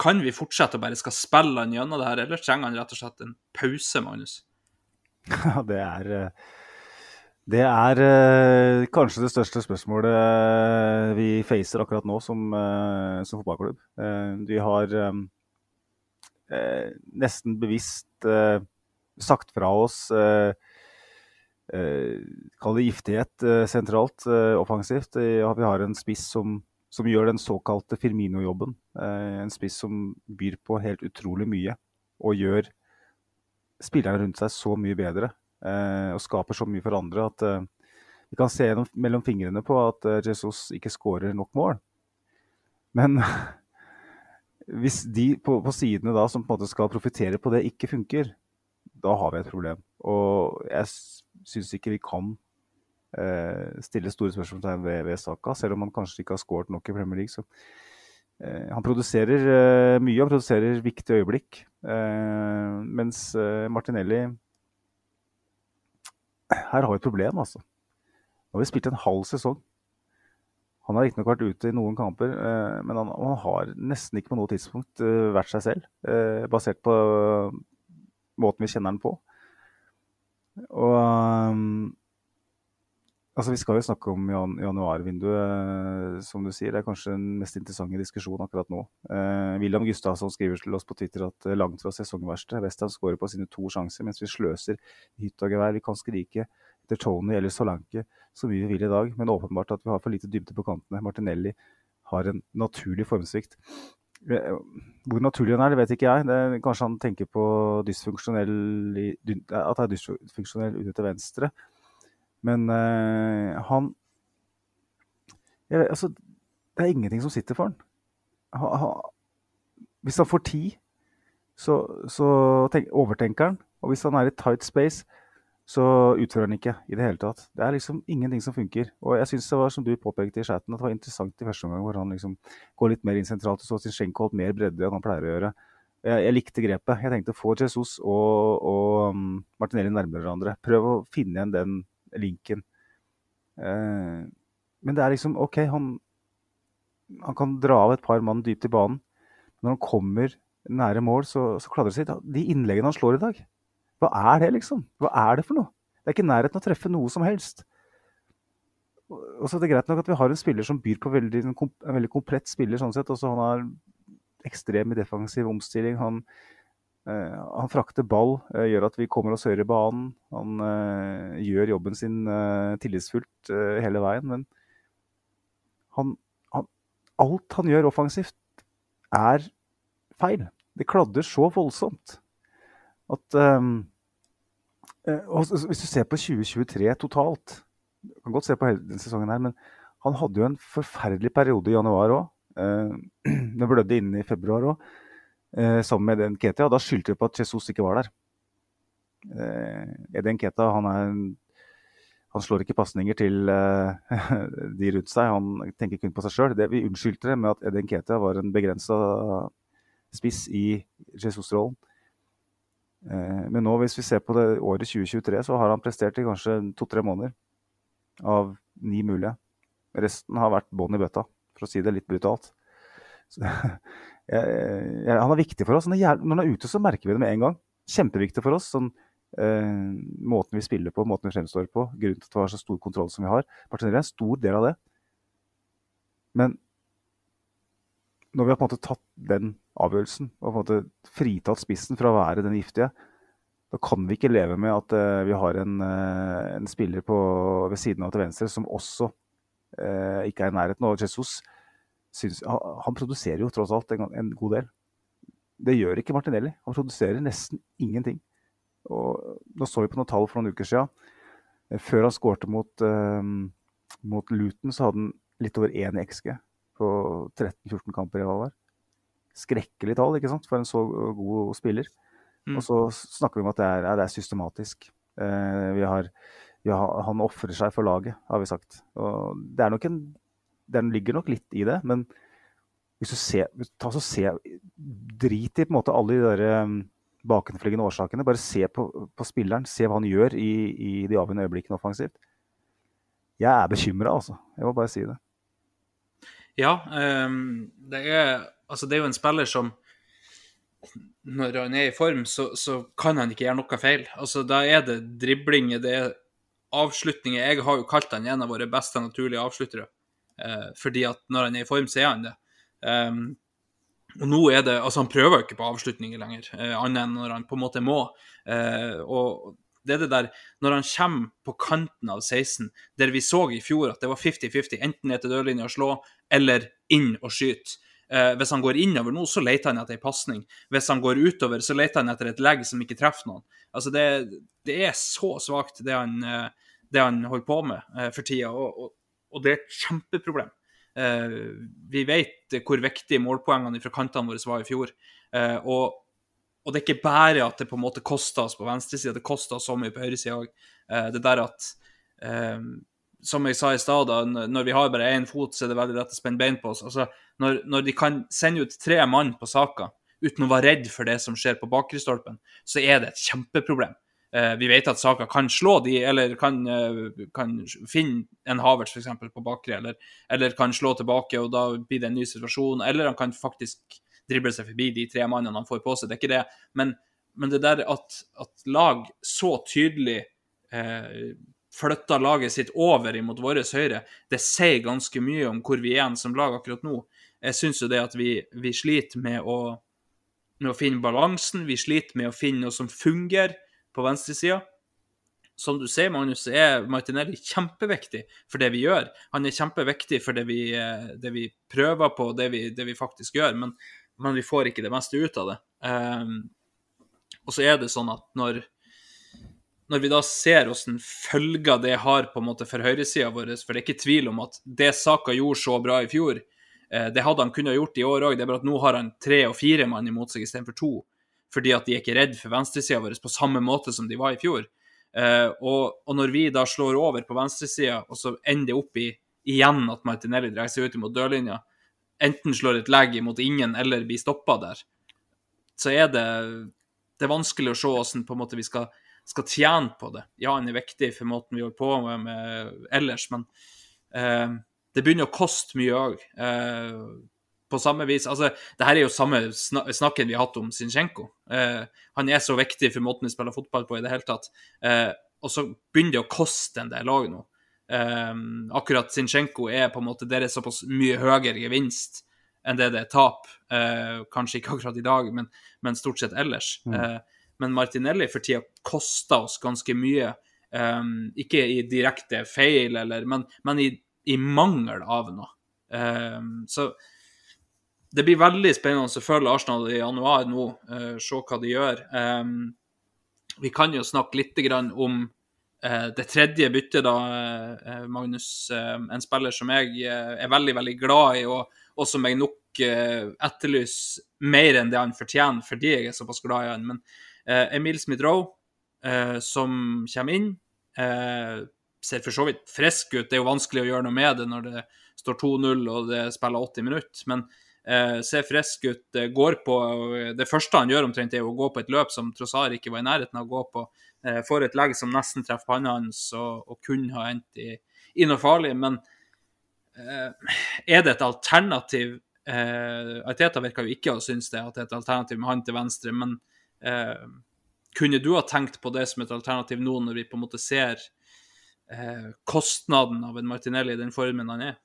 kan vi fortsette å bare skal spille han gjennom det her, eller trenger han rett og slett en pause, Magnus? [laughs] Ja, det er uh... Det er eh, kanskje det største spørsmålet vi facer akkurat nå som, eh, som fotballklubb. Eh, vi har eh, nesten bevisst eh, sagt fra oss eh, eh Kall det giftighet eh, sentralt, offensivt. vi har en spiss som, som gjør den såkalte Firmino-jobben. en spiss som byr på helt utrolig mye og gjør spillerne rundt seg så mye bedre. Og skaper så mye for andre at vi kan se mellom fingrene på at Jesus ikke skårer nok mål. Men [laughs] hvis de på, på, sidene da som på en måte skal profitere på det, ikke funker, da har vi et problem. Og jeg syns ikke vi kan eh, stille store spørsmålstegn ved, ved Saka, selv om han kanskje ikke har skåret nok i Premier League. Så, eh, han produserer eh, mye, han produserer viktige øyeblikk. Eh, mens eh, Martinelli Her har vi et problem, altså. Nå har vi spilt en halv sesong. Han har riktignok vært ute i noen kamper, eh, men han, han, har nesten ikke på noe tidspunkt eh, vært seg selv. Eh, basert på måten vi kjenner han på. Og altså Vi skal jo snakke om jan januarvinduet, som du sier. Det er kanskje den mest interessante diskusjonen akkurat nå. Eh, William Gustavsson skriver til oss på Twitter at langt fra sesongverste. Westham skårer på sine to sjanser, mens vi sløser hytt og gevær. Vi kan skrike etter Tony eller Solanke så mye vi vil i dag, men åpenbart at vi har for lite dybde på kantene. Martinelli har en naturlig formsvikt. Eh, hvor naturlig han er, det vet ikke jeg. Det, kanskje han tenker på at det er dysfunksjonell ute til venstre. Men uh, han jeg, altså, Det er ingenting som sitter for han. Ha, ha, hvis han får tid, så, så tenk, overtenker han. Og hvis han er i tight space, så utfører han ikke i det hele tatt. Det er liksom ingenting som funker. Og jeg syns det var, som du påpekte i chatten, at det var interessant i første omgang hvor han liksom går litt mer inn sentralt. Og så Zinchenko holdt mer bredde enn han pleier å gjøre. Jeg, jeg, likte grepet. Jeg tenkte få Jesus og, og um, Martinelli nærmere hverandre. Prøv å finne igjen den linken. Eh, men det er liksom OK, han, han kan dra av et par mann dypt i banen. Når han kommer nære mål, så, så kladrer det seg. De innleggene han slår i dag, hva er det, liksom? Hva er det for noe? Det er ikke nærheten å treffe noe som helst. Og så er det greit nok at vi har en spiller som byr på veldig, en veldig komplett spiller. sånn sett. Også han har ekstrem i defensiv omstilling. Han, han frakter ball, eh, gjør at vi kommer oss høyere i banen. Han eh, gjør jobben sin eh, tillitsfullt eh, hele veien. Men han, han, alt han gjør offensivt, er feil. Det kladder så voldsomt at um, Hvis du ser på 2023 totalt Du kan godt se på hele denne sesongen her, men han hadde jo en forferdelig periode i januar òg. Uh, det blødde inn i februar òg, sammen med Eden Ketia. Og da skyldte vi på at Jesus ikke var der. Uh, Eden Ketia han, er, han slår ikke pasninger til uh, [laughs] de rundt seg, han tenker kun på seg sjøl. Vi unnskyldte det med at Eden Ketia var en begrensa spiss i Jesus-rollen. Eh, men nå, hvis vi ser på det året 2023, så har han prestert i kanskje to-tre måneder av ni mulige. Resten har vært bånn i bøtta, for å si det litt brutalt. [laughs] Han er viktig for oss. Når, han er ute, så merker vi det med en gang. Kjempeviktig for oss. sånn eh, Måten vi spiller på, måten vi fremstår på, grunnen til at vi har så stor kontroll som vi har. partenere er en stor del av det. Men når vi har på en måte tatt den avgjørelsen og på en måte fritatt spissen fra å være den giftige, da kan vi ikke leve med at eh, vi har en, uh, en spiller på, ved siden av til venstre som også eh, ikke er i nærheten. av Jesus syns, han, han, produserer jo tross alt en, en, god del. Det gjør ikke Martinelli. Han produserer nesten ingenting. Og nå så vi på noen tall for noen uker siden. Før han skårte mot, mot Luton, så hadde han litt over én i XG på 13-14 kamper. i Valvar. Skrekkelig tall ikke sant? for en så god spiller. Mm. Og så snakker vi om at det er, det er systematisk. Eh, vi har, ja, han ofrer seg for laget, har vi sagt. Og det er nok en Det ligger nok litt i det, men hvis du ser, ta så se, Drit i på en måte alle de der um, bakenforliggende årsakene. Bare se på, på, spilleren. Se hva han gjør i, i de avgjørende øyeblikkene offensivt. Jeg er bekymra, altså. Jeg må bare si det. Ja, um, det, er, altså det er jo en spiller som når han er i form, så, så, kan han ikke gjøre noe feil. Altså, Da er det driblinger, det er avslutninger. Jeg har jo kalt han en av våre beste naturlige avsluttere. Eh, fordi at når han er i form, så er han det. Um, og nå er det, altså Han prøver jo ikke på avslutninger lenger, eh, annet enn når han på en måte må. Eh, og det er det der Når han kommer på kanten av 16, der vi så i fjor at det var 50-50, enten ned til dørlinja og slå, eller inn og skyte. Eh, hvis han går innover nå, så leter han etter en pasning. Hvis han går utover, så leter han etter et legg som ikke treffer noen. Altså, det, det er så svakt, det han, eh, det han holder på med eh, for tida, og, og, og, det er et kjempeproblem. Eh, vi vet hvor viktig målpoengene fra kantene våre var i fjor. Eh, og, og, det er ikke bare at det på en måte koster oss på venstresida, det koster oss så mye på høyresida òg. Eh, det der at som jeg sa i stad, når vi har bare én fot, så er det veldig lett å spenne bein på oss. Altså, når, når, de kan sende ut tre mann på saka uten å være redd for det som skjer på bakre stolpen, så er det et kjempeproblem. Eh, vi vet at Saka kan slå de, eller kan, eh, kan finne en Havertz f.eks. på bakre, eller, eller, kan slå tilbake, og da blir det en ny situasjon. Eller han kan faktisk drible seg forbi de tre mannene han får på seg. Det er ikke det. Men, men det der at, at lag så tydelig eh, flytta laget sitt over imot vår høyre, det sier ganske mye om hvor vi er som lag akkurat nå. Jeg syns jo det at vi, vi sliter med å, med å, finne balansen, vi sliter med å finne noe som fungerer på venstresida. Som du sier, Magnus, er Martinelli kjempeviktig for det vi gjør. Han er kjempeviktig for det vi, det vi prøver på, det vi, det vi faktisk gjør, men, men, vi får ikke det meste ut av det. Um, og så er det sånn at når, når vi da ser hvordan følger det har på en måte for høyresida vår, for det er ikke tvil om at det Saka gjorde så bra i fjor, eh, det hadde han kunnet gjort i år òg. Det er bare at nå har han tre og fire mann imot seg istedenfor to. Fordi at de er ikke redd for venstresida vår på samme måte som de var i fjor. Uh, og, og, når vi da slår over på venstresida, og så ender det opp i igjen at Martinelli dreier seg ut mot dørlinja, enten slår et lag imot ingen eller blir stoppa der, så er det, det er vanskelig å se hvordan vi skal skal tjene på det. Ja, han er viktig for måten vi holder på med, med ellers, men uh, det begynner å koste mye òg. På samme vis Altså, det her er jo samme snakken vi har hatt om Zinchenko. Uh, han er så viktig for måten vi spiller fotball på i det hele tatt. Uh, og så begynner det å koste en del lag nå. Um, akkurat Zinchenko er på en måte der er såpass mye høyere gevinst enn det det er tap. Uh, kanskje ikke akkurat i dag, men, men stort sett ellers. Mm men Martinelli for tida koster oss ganske mye. Um, ikke i direkte feil, eller, men, men i, i, mangel av noe. Um, så det blir veldig spennende å følge Arsenal i januar nå, uh, se hva de gjør. Um, vi kan jo snakke litt om uh, det tredje byttet, da, uh, Magnus. en spiller som jeg er veldig, veldig glad i, og, og som jeg nok etterlyser mer enn det han fortjener, fordi jeg er såpass glad i han. Men Eh, Emil Smith-Roe, eh, som kommer inn, eh, ser for så vidt frisk ut. Det er jo vanskelig å gjøre noe med det når det står 2-0 og det spiller 80 minutter. Men eh, ser frisk ut. går på Det første han gjør omtrent, er å gå på et løp som Trossar ikke var i nærheten av å gå på. Eh, får et legg som nesten treffer panna hans og, og kunne ha endt i, i, noe farlig. Men eh, er det et alternativ Eh, Arteta virka jo ikke å synes det, at det er et alternativ med han til venstre, men eh, kunne du ha tenkt på det som et alternativ nå, når vi på en måte ser eh, kostnaden av en Martinelli i den formen han er?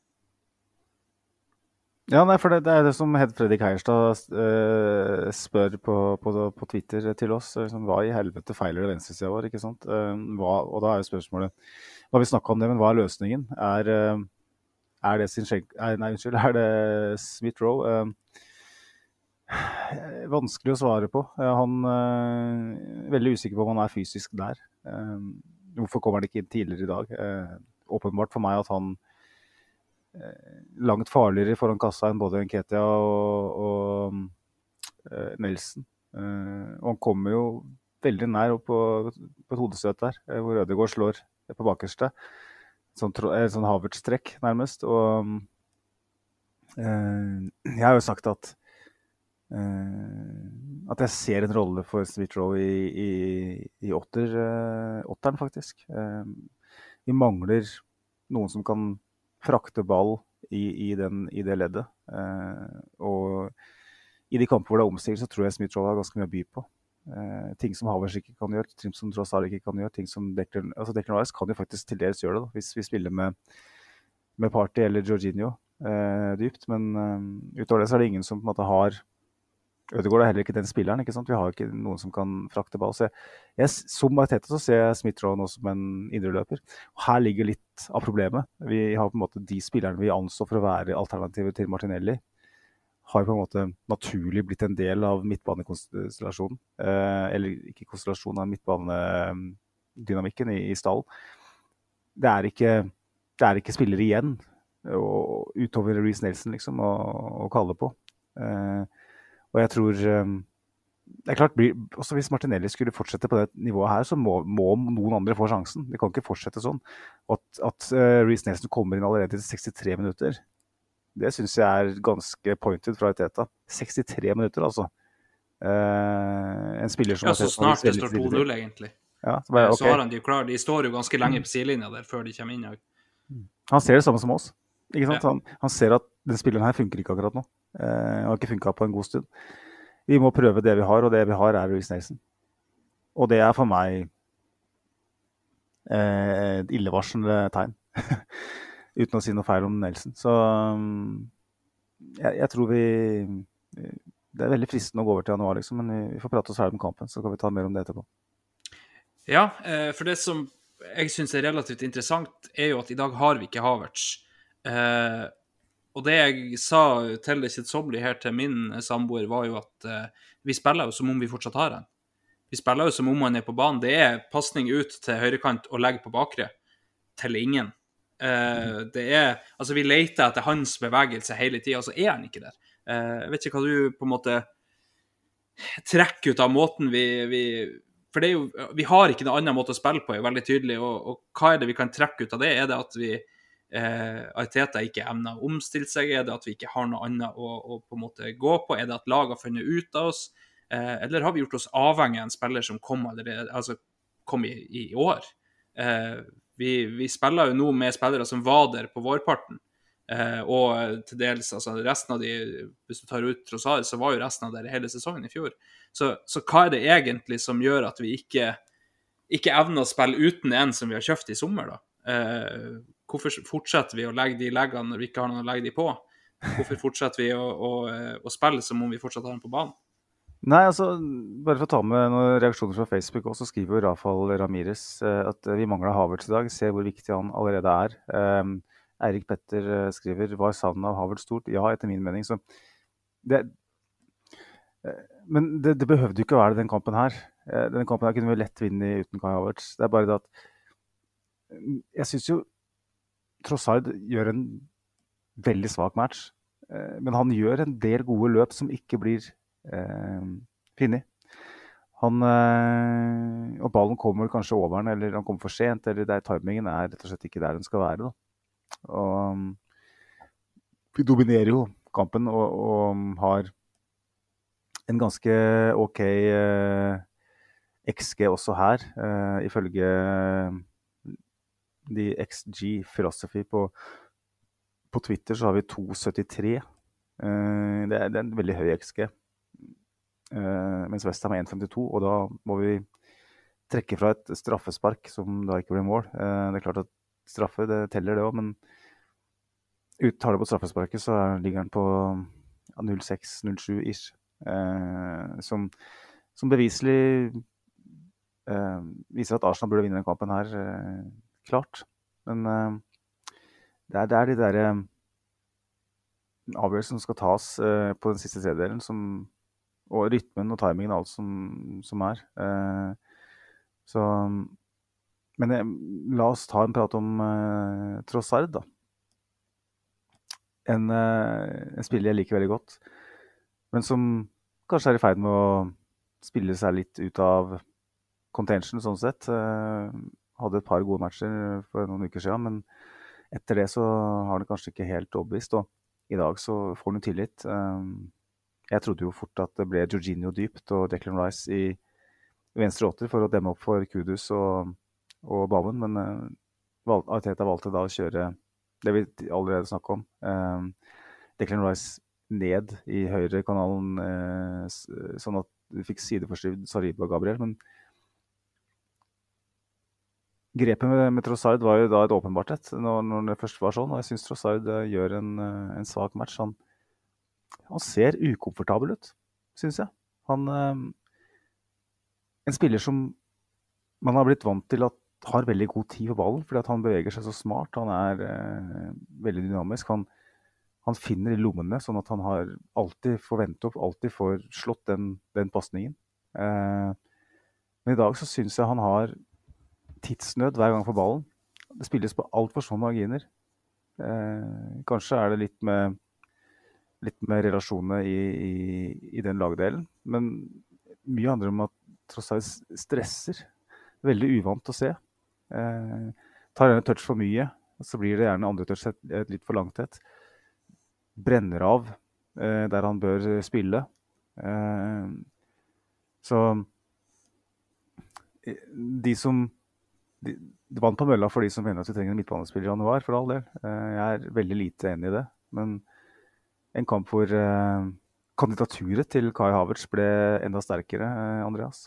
Ja, nei, for det, det er det som Hed Fredrik Heierstad uh, spør på, på, på, Twitter til oss. Liksom, hva i helvete feiler det venstresida vår? ikke sant? Uh, hva, og da er jo spørsmålet Hva vi snakka om det, men hva er løsningen? Er, uh, er det sin skjenk... Nei, unnskyld. Er det Smith-Roe? vanskelig å svare på. han er veldig usikker på om han er fysisk der. hvorfor kommer han ikke inn tidligere i dag? åpenbart for meg at han Eh, langt farligere foran kassa enn både Nketia og, og uh, Nelson. Uh, og han kommer jo veldig nær opp på, på et hodestøt der, hvor Ødegaard slår på bakerste. Sånn, sånn Havertz-trekk, nærmest. Og uh, jeg har jo sagt at at jeg ser en rolle for Smith-Roe i, i, i åtter, åtteren, faktisk. vi mangler noen som kan frakte ball i, i, den, i det leddet. Eh, og i de kamper hvor det er omstilt, så tror jeg Smith-Roll har ganske mye å by på. Eh, ting som Havers ikke kan gjøre, ting som Trossar ikke kan gjøre. ting som Declan, altså Rice kan jo faktisk til dels gjøre det, da, hvis vi spiller med, med Party eller Jorginho eh, dypt. Men eh, utover det så er det ingen som på en måte har Ødegaard er heller ikke den spilleren. ikke sant? Vi har ikke noen som kan frakte ball. Så jeg, jeg, som Arteta så ser jeg Smith-Roll nå som en indreløper. Her ligger litt av problemet. Vi har på en måte De spillerne vi anså for å være alternativet til Martinelli, har på en måte naturlig blitt en del av midtbanekonstellasjonen. Eh, eller ikke konstellasjonen, av midtbanedynamikken i, i stallen. Det er ikke, det er ikke spillere igjen og, utover Reece Nelson liksom, å, kalle på. Eh, og jeg tror ehm, det er klart, også Hvis Martinelli skulle fortsette på det nivået her, så må, må noen andre få sjansen. Det kan ikke fortsette sånn. At, at uh, Reece Nelson kommer inn allerede til 63 minutter, det syns jeg er ganske pointed fra Teta. 63 minutter, altså. Uh, en spiller som Ja, Så snart det står 2-0, egentlig. Ja, så, bare, okay. så, har han de klar. De står jo ganske lenge på sidelinja der før de kommer inn. Han ser det samme som oss. Ikke sant? Ja. Han, han, ser at den spilleren her funker ikke akkurat nå. Han har ikke funka på en god stund. Vi må prøve det vi har, og det vi har er Louis Nelson. Og det er for meg eh, et illevarslende tegn. [laughs] Uten å si noe feil om Nelson. Så um, jeg, jeg, tror vi Det er veldig fristende å gå over til januar, liksom, men vi får prate oss ferdig om kampen, så kan vi ta mer om det etterpå. Ja, eh, for det som jeg syns er relativt interessant, er jo at i dag har vi ikke Havertz. Eh, og det jeg sa til det kjedsommelige her til min samboer, var jo at uh, vi spiller jo som om vi fortsatt har en. Vi spiller jo som om han er på banen. Det er pasning ut til høyrekant og legg på bakre. Til ingen. Eh, det er Altså, vi leter etter hans bevegelse hele tida, og så er han ikke der. Uh, jeg vet ikke hva du på en måte trekker ut av måten vi, vi For det er jo Vi har ikke noen annen måte å spille på, er jo veldig tydelig. Og, og hva er det vi kan trekke ut av det? Er det at vi eh, Arteta ikke evner å omstille seg? Er det at vi ikke har noe annet å, å, på en måte gå på? Er det at lag har funnet ut av oss? Eh, eller har vi gjort oss avhengig av en spiller som kom, allerede, altså, kom i, i, år? Eh, vi, vi, spiller jo nå med spillere som var der på vårparten. Eh, og til dels altså resten av de, Hvis du tar ut Trossar, så var jo resten av det hele sesongen i fjor. Så, så hva er det egentlig som gjør at vi ikke, ikke evner å spille uten en som vi har kjøpt i sommer, da? Eh, Hvorfor fortsetter vi å legge de leggene når vi ikke har noen å legge de på? Hvorfor fortsetter vi å, å, å spille som om vi fortsatt har dem på banen? Nei, altså, Bare for å ta med noen reaksjoner fra Facebook, også så skriver jo Rafael Ramires eh, at vi mangler Havertz i dag. Se hvor viktig han allerede er. Um, Eirik Petter eh, skriver var savnet av Havertz stort? Ja, etter min mening. Så det, men det, det behøvde jo ikke å være den kampen her. Den kampen her kunne vi lett vinne uten Kai Havertz. Det er bare det at Jeg syns jo Trossard gjør en veldig svak match. Eh, men han gjør en del gode løp som ikke blir eh, funnet. Han, eh, og ballen kommer kanskje over han, eller han kommer for sent. eller der Timingen er rett og slett ikke der den skal være. Da. Og, vi dominerer jo kampen og, og har en ganske OK eh, XG også her, eh, ifølge de XG Philosophy på, på Twitter så har vi 2,73 Uh, det, er, det er en veldig høy XG. Uh, mens Westham er 1,52, og da må vi trekke fra et straffespark som da ikke blir mål. Uh, det er klart at straffe det teller, det òg, men tar det på straffesparket, så ligger den på ja, 06-07 ish. Eh, som, som, beviselig eh, viser at Arsenal burde vinne den kampen her, eh, klart. Men eh, det er, det, er, de derre eh, avgjørelsene som skal tas eh, på den siste tredjedelen, som, og rytmen og timingen og alt som, som er. så Men la oss ta en prat om Trossard, da en, uh, en, spiller jeg liker veldig godt, men som kanskje er i ferd med å spille seg litt ut av contention sånn sett. Eh, hadde et par gode matcher for noen uker siden, men etter det så har han kanskje ikke helt overbevist. Og i dag så får han jo tillit. Eh, jeg trodde jo fort at det ble Georginio dypt og Declan Rice i venstre åtter for å demme opp for Kudus og, og Baben, men Arteta valgte da å kjøre det vi allerede snakka om. Declan Rice ned i høyrekanalen, kanalen sånn at du fikk sideforskyvd Sariba Gabriel. Men grepet med, med, Trossard var jo da et åpenbart et, når, når, det først var sånn. Og jeg syns Trossard uh, gjør en, uh, en, svak match. Han, han ser ukomfortabel ut, syns jeg. Han En spiller som man har blitt vant til at har veldig god tid på ballen, fordi han beveger seg så smart. Han er eh, veldig dynamisk. Han, han, finner i lommene, sånn at han har alltid får vente opp, alltid får slått den, den pasningen. Eh, men i dag så syns jeg han har tidsnød hver gang for ballen. Det spilles på altfor små marginer. Eh, kanskje er det litt med, litt med relasjonene i, i, i, den lagdelen, men mye handler om at tross alt stresser. Veldig uvant å se. Eh, tar en touch for mye, så blir det gjerne andre touch litt for langt et. Brenner av eh, der han bør spille. Eh, så eh, de som de, vant på mølla for de som mener at vi trenger en midtbanespiller i januar, for all del. Eh, jeg er veldig lite enig i det. Men en kamp hvor eh, kandidaturet til Kai Havertz ble enda sterkere, Andreas.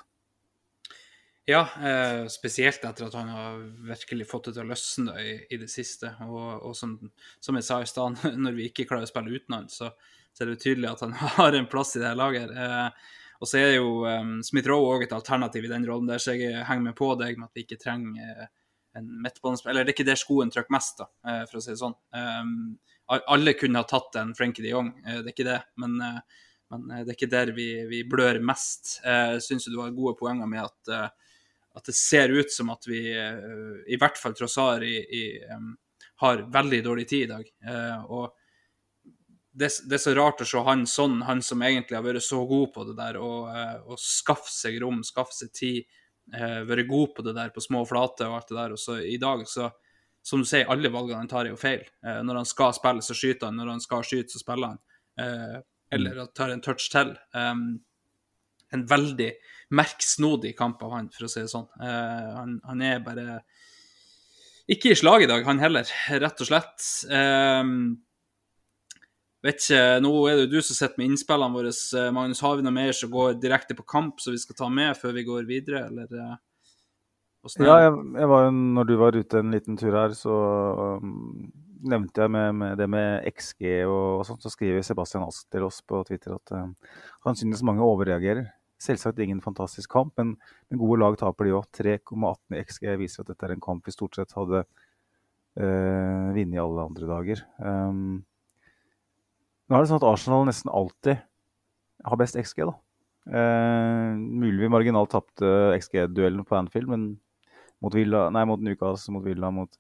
Ja, eh, spesielt etter at han har virkelig fått det til å løsne i, i det siste. Og, og som, som, jeg sa i stad, [laughs] når vi ikke klarer å spille uten han, så, så, er det tydelig at han [laughs] har en plass i det laget. Eh, og så er jo um, Smith-Roe òg et alternativ i den rollen der, så jeg henger med på deg med at vi ikke trenger eh, en midtbanespiller Eller det er ikke der skoen trykker mest, da, eh, for å si det sånn. Um, alle kunne ha tatt en Frenkie de Jong, eh, det er ikke det. Men, men det er ikke der vi, vi blør mest. Jeg syns du har gode poenger med at at det ser ut som at vi, i hvert fall Trossar, i, i, um, har veldig dårlig tid i dag. Og det, det, er så rart å se han sånn, han som egentlig har vært så god på det der, og, uh, skaffe seg rom, skaffe seg tid, uh, være god på det der på små flater og alt det der. Og så i dag, så som du sier, alle valgene han tar, er jo feil. Uh, når han skal spille, så skyter han. Når han skal skyte, så spiller han. eller mm. tar en touch til. Um, en veldig merksnodig kamp av han, for å si det sånn. Uh, han, han, er bare ikke i slag i dag, han heller, rett og slett. Uh, vet ikke, Nå er det jo du som sitter med innspillene våre. Uh, Magnus, har vi noe mer som går direkte på kamp, som vi skal ta med før vi går videre, eller? ja, jeg, jeg, var jo, når du var ute en liten tur her, så um, nevnte jeg med, med, det med XG og, og sånt, så skriver Sebastian Ask til oss på Twitter at um, han synes mange overreagerer. Selvsagt ingen fantastisk kamp, men, men gode lag taper de òg. 3,18 XG viser at dette er en kamp vi stort sett hadde uh, vunnet alle andre dager. Um, nå er det sånn at Arsenal nesten alltid har best XG, da. Eh, mulig vi marginalt tapte XG-duellen på Anfield, men mot, Villa, nei, mot Newcastle, mot Villa, mot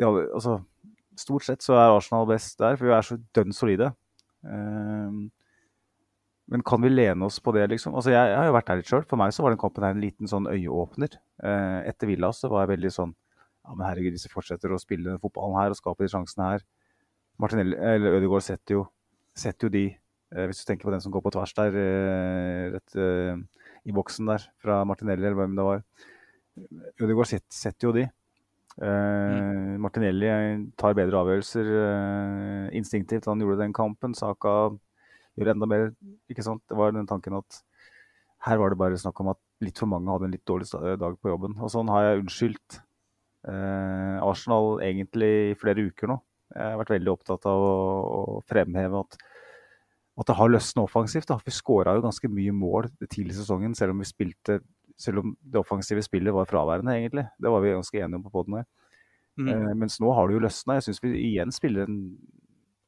ja, altså, Stort sett så er Arsenal best der, for vi er så dønn solide. Eh, men kan vi lene oss på det, liksom? Altså, jeg, jeg har jo vært der litt sjøl. For meg så var den kampen her en liten sånn øyeåpner. Eh, etter Villa så var jeg veldig sånn Ja, men herregud, disse fortsetter å spille fotballen her og skape de sjansene her. Martinelli, eller Ødegaard setter jo, setter jo de, eh, hvis du tenker på den som går på tvers der, eh, rett eh, i boksen der, fra Martinelli eller hvem det var. Ødegaard setter, setter jo de. Eh, Martinelli tar bedre avgjørelser instinktivt. Han gjorde den kampen. Saka gjør enda mer. ikke sant? Det var den tanken at her var det bare snakk om at litt for mange hadde en litt dårlig dag på jobben. Og sånn har jeg unnskyldt eh, Arsenal egentlig i flere uker nå. Jeg har vært veldig opptatt av å, å fremheve at, at det har løsnet offensivt. Da. Vi skåra jo ganske mye mål tidlig i sesongen, selv om vi spilte selv om det offensive spillet var fraværende, egentlig. Det var vi ganske enige om på poden her. Mm. Eh, mens nå har det jo løsna. Jeg syns vi igjen spiller en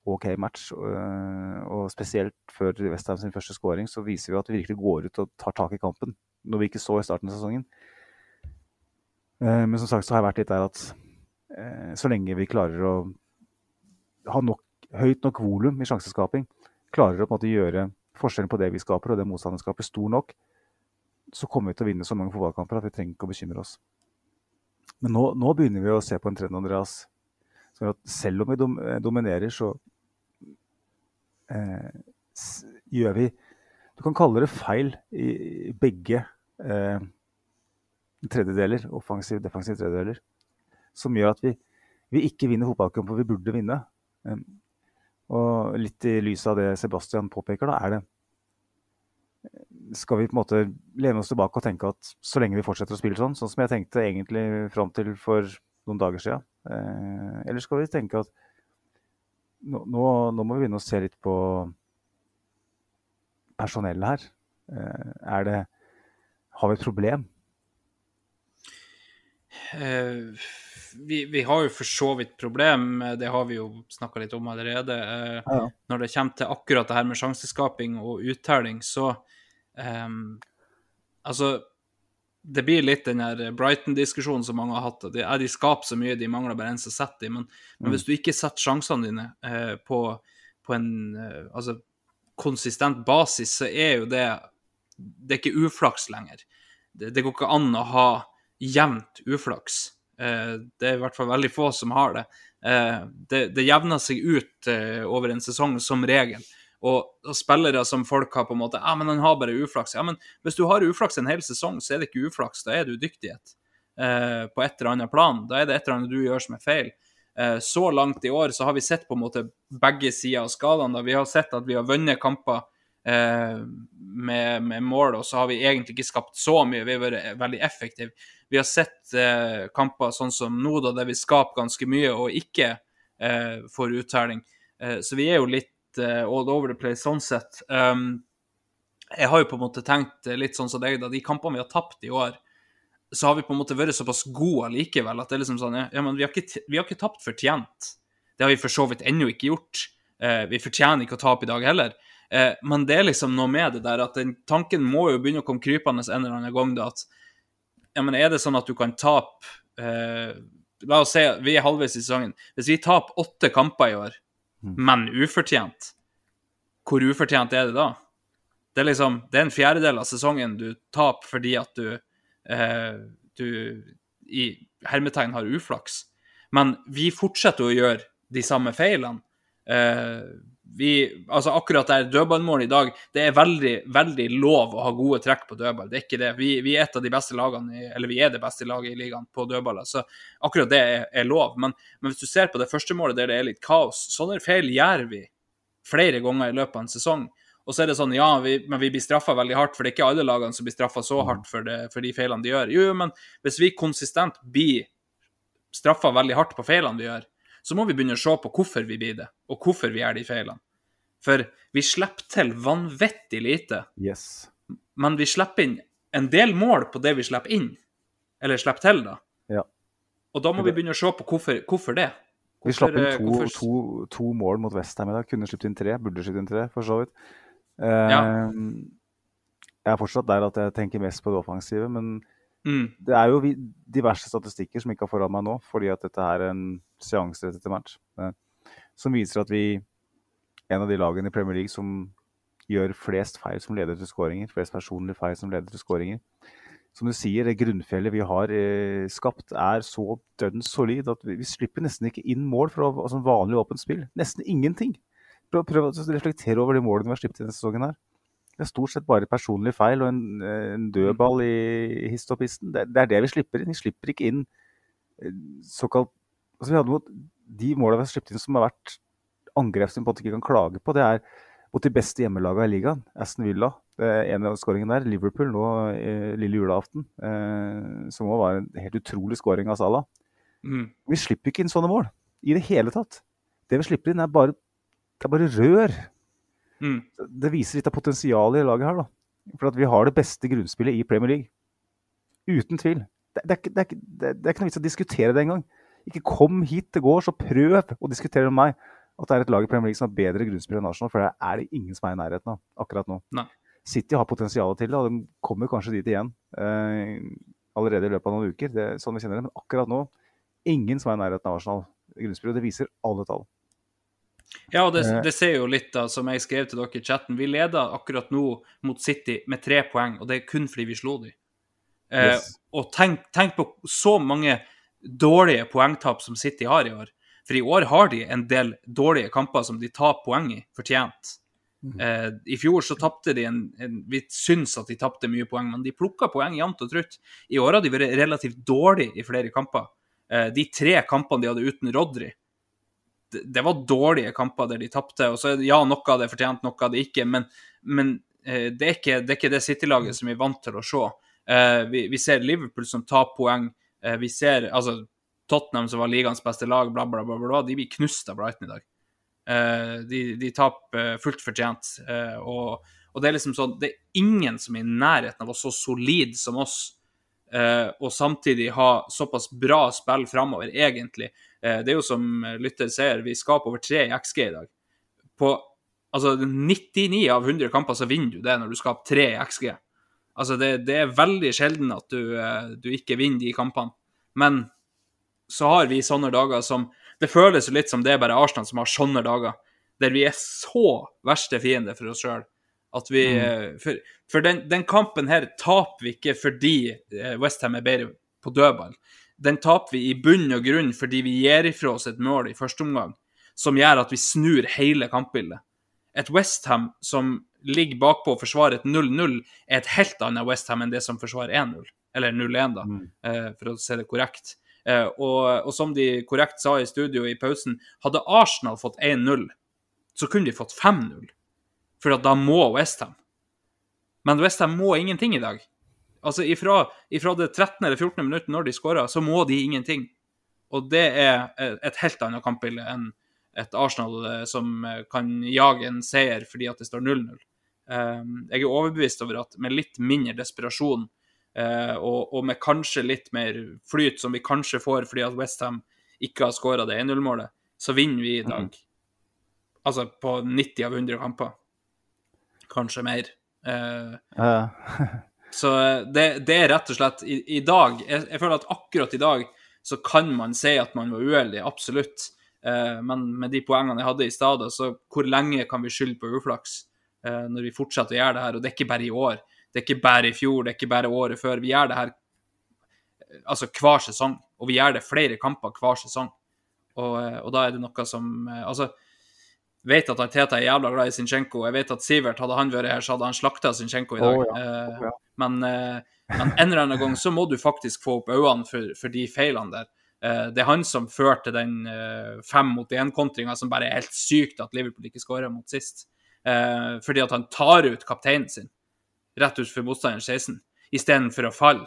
OK match. og spesielt før Westham sin første scoring, så viser vi at vi virkelig går ut og tar tak i kampen. Noe vi ikke så i starten av sesongen. Eh, men som sagt så har jeg vært litt der at eh, så lenge vi klarer å ha nok, høyt nok volum i sjanseskaping, klarer å på en måte gjøre forskjellen på det vi skaper og det motstanderen skaper, stor nok, så kommer vi til å vinne så mange fotballkamper at vi trenger ikke å bekymre oss. Men nå, nå begynner vi å se på en trend, Andreas. At selv om vi dom, eh, dominerer, så eh, gjør vi Du kan kalle det feil i, i begge eh, tredjedeler, offensiv defensiv tredjedeler, som gjør at vi, vi ikke vinner fotballkamper vi burde vinne. Og litt i lys av det Sebastian påpeker, da, er det skal vi på en måte lene oss tilbake og tenke at så lenge vi fortsetter å spille sånn, sånn som jeg tenkte egentlig fram til for noen dager siden, eh, eller skal vi tenke at nå, nå, nå må vi begynne å se litt på personellet her. Eh, er det Har vi et problem? Eh, vi, vi har jo for så vidt problem, eh, det har vi jo snakka litt om allerede. Eh, Ja. Når det kommer til akkurat det her med sjanseskaping og uttelling, så ehm, Altså, det blir litt den der Brighton-diskusjonen som mange har hatt. at De, de skaper så mye, de mangler bare en som setter dem. Men, men hvis du ikke setter sjansene dine eh, på, på en eh, altså, konsistent basis, så er jo det Det er ikke uflaks lenger. Det, det går ikke an å ha jevnt uflaks. Eh, det er i hvert fall veldig få som har det. Eh, det, det jevner seg ut eh, over en sesong som regel. Og, og spillere som folk har på en måte Ja, men han har bare uflaks. Ja, men hvis du har uflaks en hel sesong, så er det ikke uflaks. Da er du dyktighet eh, på et eller annet plan. Da er det et eller annet du gjør som er feil. Så langt i år så har vi sett på en måte begge sider av skalaen. Vi har sett at vi har vunnet kamper med, med mål, og så har vi egentlig ikke skapt så mye. Vi har vært veldig effektive. Vi har sett eh, kamper sånn som nå, da, der vi skaper ganske mye og ikke eh, får uttelling. Eh, så vi er jo litt eh, all over the place sånn sett. Um, jeg har jo på en måte tenkt eh, litt sånn som deg, da. De kampene vi har tapt i år, så har vi på en måte vært såpass gode allikevel at det er liksom sånn Ja, men vi har ikke, vi har ikke tapt fortjent. Det har vi for så vidt ennå ikke gjort. Eh, vi fortjener ikke å tape i dag heller. Eh, men det er liksom noe med det der at den tanken må jo begynne å komme krypende en eller annen gang. da, at ja, men Er det sånn at du kan tape eh, La oss si vi er halvveis i sesongen. Hvis vi taper åtte kamper i år, men ufortjent, hvor ufortjent er det da? Det er liksom, det er en fjerdedel av sesongen du taper fordi at du, eh, du i hermetegn har uflaks. Men vi fortsetter å gjøre de samme feilene. Eh, vi, altså akkurat der dødballmålet i dag, det er veldig, veldig lov å ha gode trekk på dødball. Det er ikke det. Vi, vi er et av de beste lagene, i, eller vi er det beste laget i ligaen på dødballer, så akkurat det er, er lov. Men, men hvis du ser på det første målet der det er litt kaos, sånne feil gjør vi flere ganger i løpet av en sesong. Og så er det sånn, ja, vi, men vi blir straffa veldig hardt, for det er ikke alle lagene som blir straffa så hardt for, det, for de feilene de gjør. Jo, jo, men hvis vi konsistent blir straffa veldig hardt på feilene vi gjør, så må vi begynne å se på hvorfor vi blir det, og hvorfor vi gjør de feilene. For vi slipper til vanvittig lite, Yes. men vi slipper inn en del mål på det vi slipper inn. Eller slipper til, da. Ja. Og da må vi begynne å se på hvorfor, hvorfor det. Vi slapp inn to, hvorfor- to, to mål mot Westham i dag. Kunne sluppet inn tre. Burde sluppet inn tre, for så vidt. Eh, Ja. Jeg er fortsatt der at jeg tenker mest på det offensive, men Mm, det er jo diverse statistikker som ikke har foran meg nå, fordi at dette er en seanserett etter match, som viser at vi en av de lagene i Premier League som gjør flest feil som leder til skåringer. Flest personlige feil som leder til skåringer. Som du sier, det grunnfjellet vi har eh, skapt er så dønn solid at vi, vi slipper nesten ikke inn mål fra altså, vanlig åpent spill. Nesten ingenting. Prøv, prøv å reflektere over de målene vi har sluppet denne sesongen her. Det er stort sett bare personlig feil og en, en dødball i hist og pisten. Det, det er det vi slipper inn. Vi slipper ikke inn eh, såkalt altså vi hadde mot De målene vi har sluppet inn som har vært angrep som vi på en måte ikke kan klage på, det er mot de beste hjemmelagene i ligaen. Aston Villa, det en av skåringene der. Liverpool nå eh, lille julaften, eh, som også var en helt utrolig skåring av Salah. Mm. Vi slipper ikke inn sånne mål i det hele tatt. Det vi slipper inn, er bare, det er bare rør. Mm. Det viser litt av potensialet i laget her. da. For at vi har det beste grunnspillet i Premier League. Uten tvil. Det, det, er, det, er, det, det er ikke noe vits å diskutere det engang. Ikke kom hit til gårds og prøv å diskutere med meg at det er et lag i Premier League som har bedre grunnspill enn Arsenal, for det er det ingen som er i nærheten av akkurat nå. Nei. City har potensial til det, og de kommer kanskje dit igjen eh, allerede i løpet av noen uker. Det er sånn vi kjenner det. Men akkurat nå, ingen som er i nærheten av Arsenal i grunnspill, og det viser alle tall. Ja, og det, Eh. det ser jo litt da, som jeg skrev til dere i chatten. Vi leder akkurat nå mot City med tre poeng, og det er kun fordi vi slo dem. Eh, Yes. og tenk, tenk på så mange dårlige poengtap som City har i år. For i år har de en del dårlige kamper som de tar poeng i, fortjent. Eh, I fjor så tapte de en, en Vi syns at de tapte mye poeng, men de plukka poeng jevnt og trutt. I år har de vært relativt dårlige i flere kamper. Eh, de tre kampene de hadde uten Rodry, det, var dårlige kamper der de tapte. Ja, noe av det fortjent, noe av det ikke, men, men eh, det, er ikke, det er ikke det City-laget som vi er vant til å se. Eh, vi, vi ser Liverpool som tar poeng. Eh, vi ser altså Tottenham, som var ligaens beste lag, bla, bla, bla, bla, de blir knust av Brighton i dag. De, de taper fullt fortjent. og, og det er liksom sånn Det er ingen som er i nærheten av å være så solid som oss, og samtidig ha såpass bra spill framover, egentlig. Eh, det er jo som lytter sier, vi skaper over tre i XG i dag. På altså 99 av 100 kamper så vinner du det når du skaper tre i XG. Altså det, det er veldig sjelden at du, eh, du ikke vinner de kampene. Men så har vi sånne dager som Det føles jo litt som det er bare Arsenal som har sånne dager, der vi er så verste fiende for oss sjøl. At vi mm. For, for den, den kampen her taper vi ikke fordi Westham er bedre på dødball. Den taper vi i bunn og grunn fordi vi gir ifra oss et mål i første omgang som gjør at vi snur hele kampbildet. Et Westham som ligger bakpå og forsvarer et 0-0, er et helt annet Westham enn det som forsvarer 1-0. Eller 0-1, da, mm. for å se det korrekt. Eh, og, og som de korrekt sa i studio i pausen, hadde Arsenal fått 1-0, så kunne de fått 5-0. For da må Westham. Men Westham må ingenting i dag. Altså ifra, ifra det 13. eller 14. minuttet når de skårer, så må de ingenting. Og det er et helt annet kampbilde enn et Arsenal eh, som eh, kan jage en seier fordi at det står 0-0. Um, jeg er overbevist over at med litt mindre desperasjon eh, og, og med kanskje litt mer flyt, som vi kanskje får fordi at Westham ikke har skåra det 1-0-målet, så vinner vi i dag. Altså på 90 av 100 kamper. Kanskje mer. Eh, Eh, så det, det er rett og slett I, i dag jeg, jeg føler at akkurat i dag så kan man si at man var uheldig, absolutt. Eh, men med de poengene jeg hadde i stad, så hvor lenge kan vi skylde på uflaks eh, når vi fortsetter å gjøre det her? Og det er ikke bare i år. Det er ikke bare i fjor, det er ikke bare året før. Vi gjør det her eh, altså hver sesong, og vi gjør det flere kamper hver sesong. Og, eh, og da er det noe som eh, Altså, vet at Teta er jævla glad i Zinchenko. Jeg vet at Sivert, hadde han vært her, så hadde han slakta Zinchenko i dag. Oh, ja. Oh, ja. Men, eh, men en eller annen gang så må du faktisk få opp øynene for, for de feilene der. Eh, det er han som førte den fem mot én-kontringa som bare er helt sykt at Liverpool ikke skåra mot sist. Fordi at han tar ut kapteinen sin rett ut for motstanderens 16, istedenfor å falle.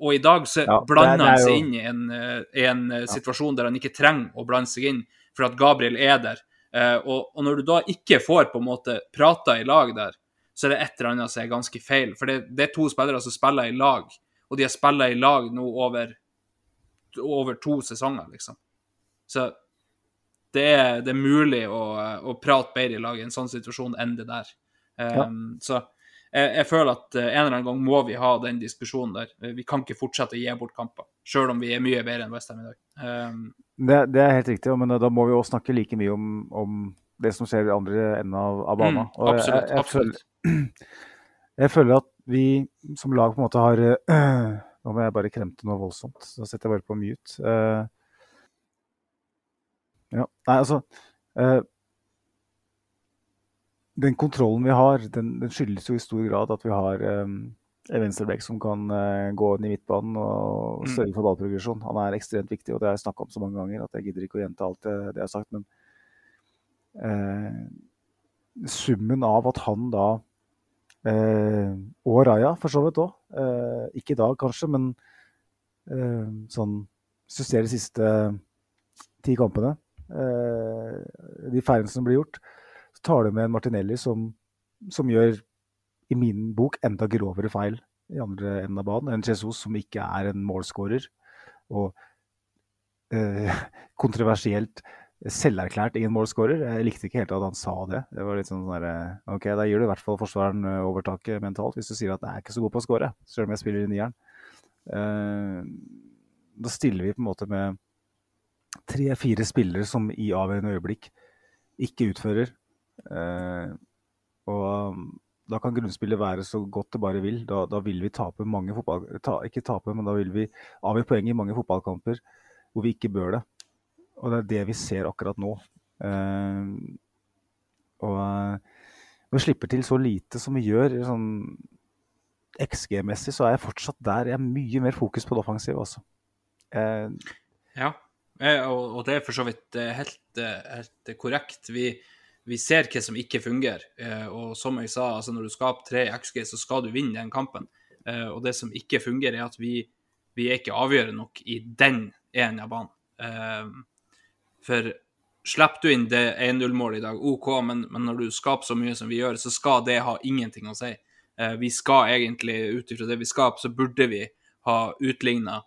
Og i dag så Ja, blander er han seg jo- inn i en, en ja. situasjon der han ikke trenger å blande seg inn, for at Gabriel er der. Eh, og, og når du da ikke får på en måte prata i lag der, så er det et eller annet som er ganske feil. For det, det er to spillere som spiller i lag, og de har spilla i lag nå over, over to sesonger, liksom. Så det er, det er mulig å, å prate bedre i lag i en sånn situasjon enn det der. Um, Så jeg, jeg føler at eh, en eller annen gang må vi ha den diskusjonen der. Eh, Vi kan ikke fortsette å gi bort kamper, sjøl om vi er mye bedre enn Westham i dag. Um, det, det er helt riktig, men da må vi også snakke like mye om, om det som skjer i andre enden av, av banen. Mm, absolutt. jeg- jeg, absolutt. Føler, [clears throat] jeg føler at vi som lag på en måte har øh, [clears throat] Nå må jeg bare kremte noe voldsomt, så da setter jeg bare på mute. Uh, ja, nei, altså eh, Den kontrollen vi har, den, den skyldes jo i stor grad at vi har um, en venstreback som kan uh, gå inn i midtbanen og Mm. sørge for ballprogresjon. Han er ekstremt viktig, og det har jeg snakka om så mange ganger at jeg gidder ikke å gjenta alt det, det jeg har sagt. Men uh, summen av at han da uh, Og Raja, for så vidt òg. Ikke i dag, kanskje, men sånn Hvis du ser de siste ti kampene, de feilene som blir gjort, så tar du med en Martinelli som, som gjør, i min bok, enda grovere feil i andre enden av banen. En Jesus som ikke er en målskårer. Og eh, [laughs] kontroversielt selverklært ingen målskårer. Jeg likte ikke helt at han sa det. Det var litt sånn sånn der, Ok, da gir du i hvert fall forsvareren eh, overtaket mentalt, hvis du sier at jeg er ikke så god på å skåre, selv om jeg spiller i nieren. Eh, da stiller vi på en måte med tre-fire spillere som i avgjørende øyeblikk ikke utfører. Eh, og um, da kan grunnspillet være så godt det bare vil. Da, da vil vi tape mange fotball... Ta, ikke tape, men da vil vi avgi poeng i mange fotballkamper hvor vi ikke bør det. Og det er det vi ser akkurat nå. Eh, og når vi slipper til så lite som vi gjør. sånn XG-messig så er jeg fortsatt der. Jeg er mye mer fokus på det offensive, altså. Eh, Ja, eh, og, og det er for så vidt eh, helt, eh, helt korrekt. Vi, vi ser hva som ikke fungerer. Eh, og som jeg sa, altså når du skaper tre XG, så skal du vinne den kampen. Eh, og det som ikke fungerer, er at vi, vi er ikke avgjørende nok i den ene av banen. Eh, for slipper du inn det 1-0-målet i dag, OK, men, men når du skaper så mye som vi gjør, så skal det ha ingenting å si. Vi skal egentlig, ut ifra det vi skaper, så burde vi ha utligna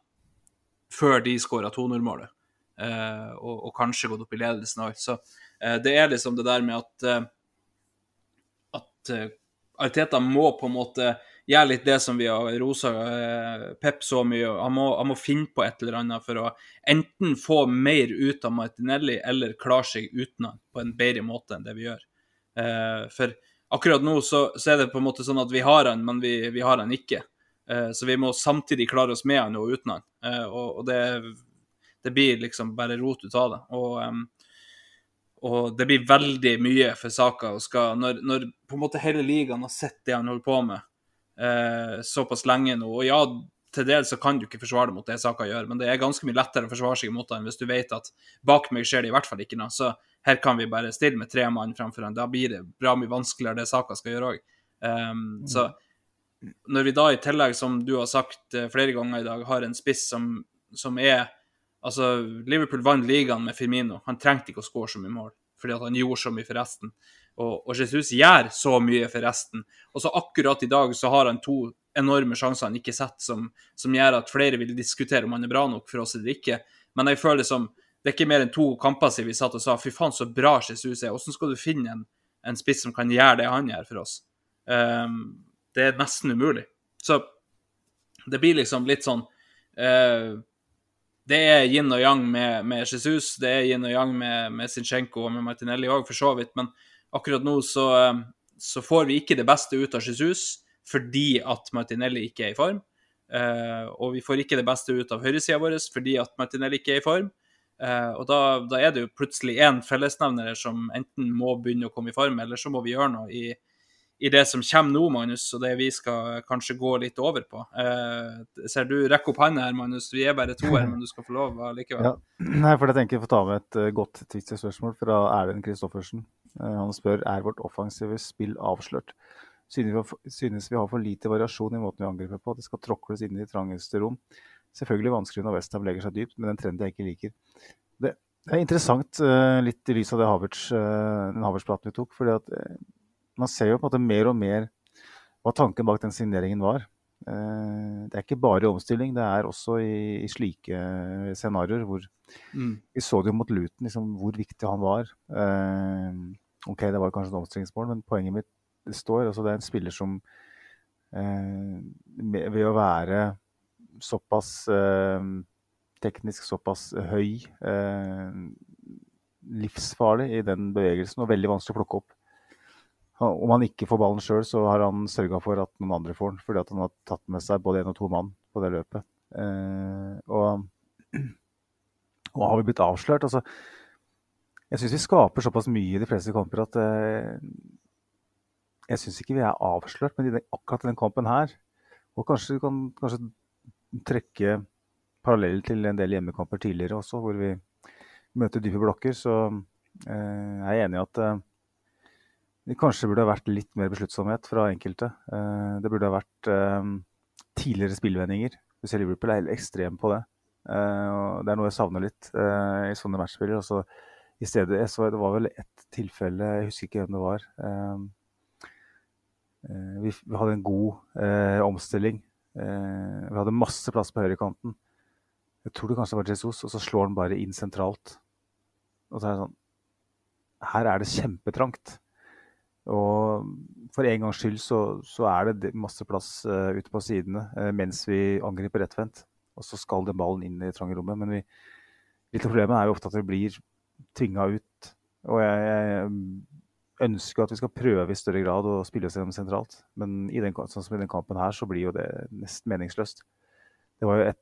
før de skåra 2-0-målet. Eh, og, og kanskje gått opp i ledelsen og. Så det er liksom det der med at eh, at eh, Arteta må på en måte gjøre litt det som vi har rosa eh, Pep så mye. Han må, han må finne på et eller annet for å enten få mer ut av Martinelli eller klare seg uten han på en bedre måte enn det vi gjør. Eh, for akkurat nå så, så er det på en måte sånn at vi har han, men vi, vi har han ikke. Eh, så vi må samtidig klare oss med han og uten han. Eh, og, og det, det blir liksom bare rot ut av det. Og, og det blir veldig mye for Saka. Skal, når, når på en måte hele ligaen har sett det han holder på med eh, såpass lenge nå Og ja, til dels så kan du ikke forsvare det mot det Saka gjør, men det er ganske mye lettere å forsvare seg mot han hvis du vet at bak meg skjer det i hvert fall ikke noe. Så her kan vi bare stille med tre mann framfor han. Da blir det bra mye vanskeligere det Saka skal gjøre òg. så når vi da i tillegg, som du har sagt eh, flere ganger i dag, har en spiss som, som er Altså, Liverpool vant ligaen med Firmino. Han trengte ikke å skåre så mye mål, fordi han gjorde så mye for resten. Og, og Jesus gjør så mye for resten. Og så akkurat i dag så har han to enorme sjanser han ikke setter, som, som gjør at flere vil diskutere om han er bra nok for oss eller ikke. Men jeg føler som det er ikke mer enn to kamper siden vi satt og sa fy faen, så bra Jesus er. Hvordan skal du finne en, en spiss som kan gjøre det han gjør for oss? Um, det er nesten umulig. Så det blir liksom litt sånn eh, Det er yin og yang med, med Jesus, det er yin og yang med, med Sinchenko og med Martinelli òg, for så vidt. Men akkurat nå så, eh, så får vi ikke det beste ut av Jesus fordi at Martinelli ikke er i form. Uh, og vi får ikke det beste ut av høyresida vår fordi at Martinelli ikke er i form. Uh, og da, da er det jo plutselig én fellesnevner som enten må begynne å komme i form, eller så må vi gjøre noe i, i det som kommer nå, Magnus, og det vi skal kanskje gå litt over på. Eh, ser du rekker opp hånda her, Magnus. Vi er bare to her, men du skal få lov likevel. Ja. Nei, for jeg tenker jeg får ta med et uh, godt Twitter-spørsmål fra Erlend Kristoffersen. Uh, han spør er vårt offensive spill avslørt. Synes vi, synes vi har for lite variasjon i måten vi angriper på. Det skal tråkles inn i trangeste rom. Selvfølgelig vanskelig når Westham legger seg dypt, men en trend jeg ikke liker. Det, er interessant, uh, litt i lys av det Havertz-praten vi tok. fordi at man ser jo på en måte mer og mer hva tanken bak den signeringen var. Det er ikke bare i omstilling, det er også i, i slike scenarioer hvor Mm. Vi så det jo mot Luton, liksom, hvor viktig han var. ok, det var kanskje et omstillingsmål, men poenget mitt står. altså Det er en spiller som ved å være såpass teknisk såpass høy, livsfarlig i den bevegelsen og veldig vanskelig å plukke opp. Om han ikke får ballen sjøl, så har han sørga for at noen andre får den. Fordi at han har tatt med seg både én og to mann på det løpet. Eh, og, [clears throat] og, har vi blitt avslørt? Altså, jeg syns vi skaper såpass mye i de fleste kamper at eh, jeg syns ikke vi er avslørt. Men i akkurat den kampen her, Og kanskje du kan kanskje trekke parallell til en del hjemmekamper tidligere også, hvor vi møter dype blokker. Så eh, jeg er enig i at eh, det kanskje burde ha vært litt mer besluttsomhet fra enkelte. Eh, det burde ha vært eh, tidligere spillvendinger. Du ser Liverpool er helt ekstrem på det. Eh, det er noe jeg savner litt i sånne matchspiller. Altså, i stedet, jeg så, Det var vel ett tilfelle, jeg husker ikke hvem det var. Vi, hadde en god omstilling. vi hadde masse plass på høyrekanten. Jeg tror det kanskje var Jesus, og så slår han bare inn sentralt. Og så er det sånn Her er det kjempetrangt. Og for en gangs skyld så, så er det masse plass uh, ute på sidene uh, mens vi angriper rettvendt. Og så skal den ballen inn i det trange rommet. Men vi, litt av problemet er jo ofte at vi blir tvinga ut. Og jeg, jeg, ønsker at vi skal prøve i større grad å spille oss gjennom sentralt. Men den, sånn som i den kampen her, så blir jo det nesten meningsløst. Det var jo et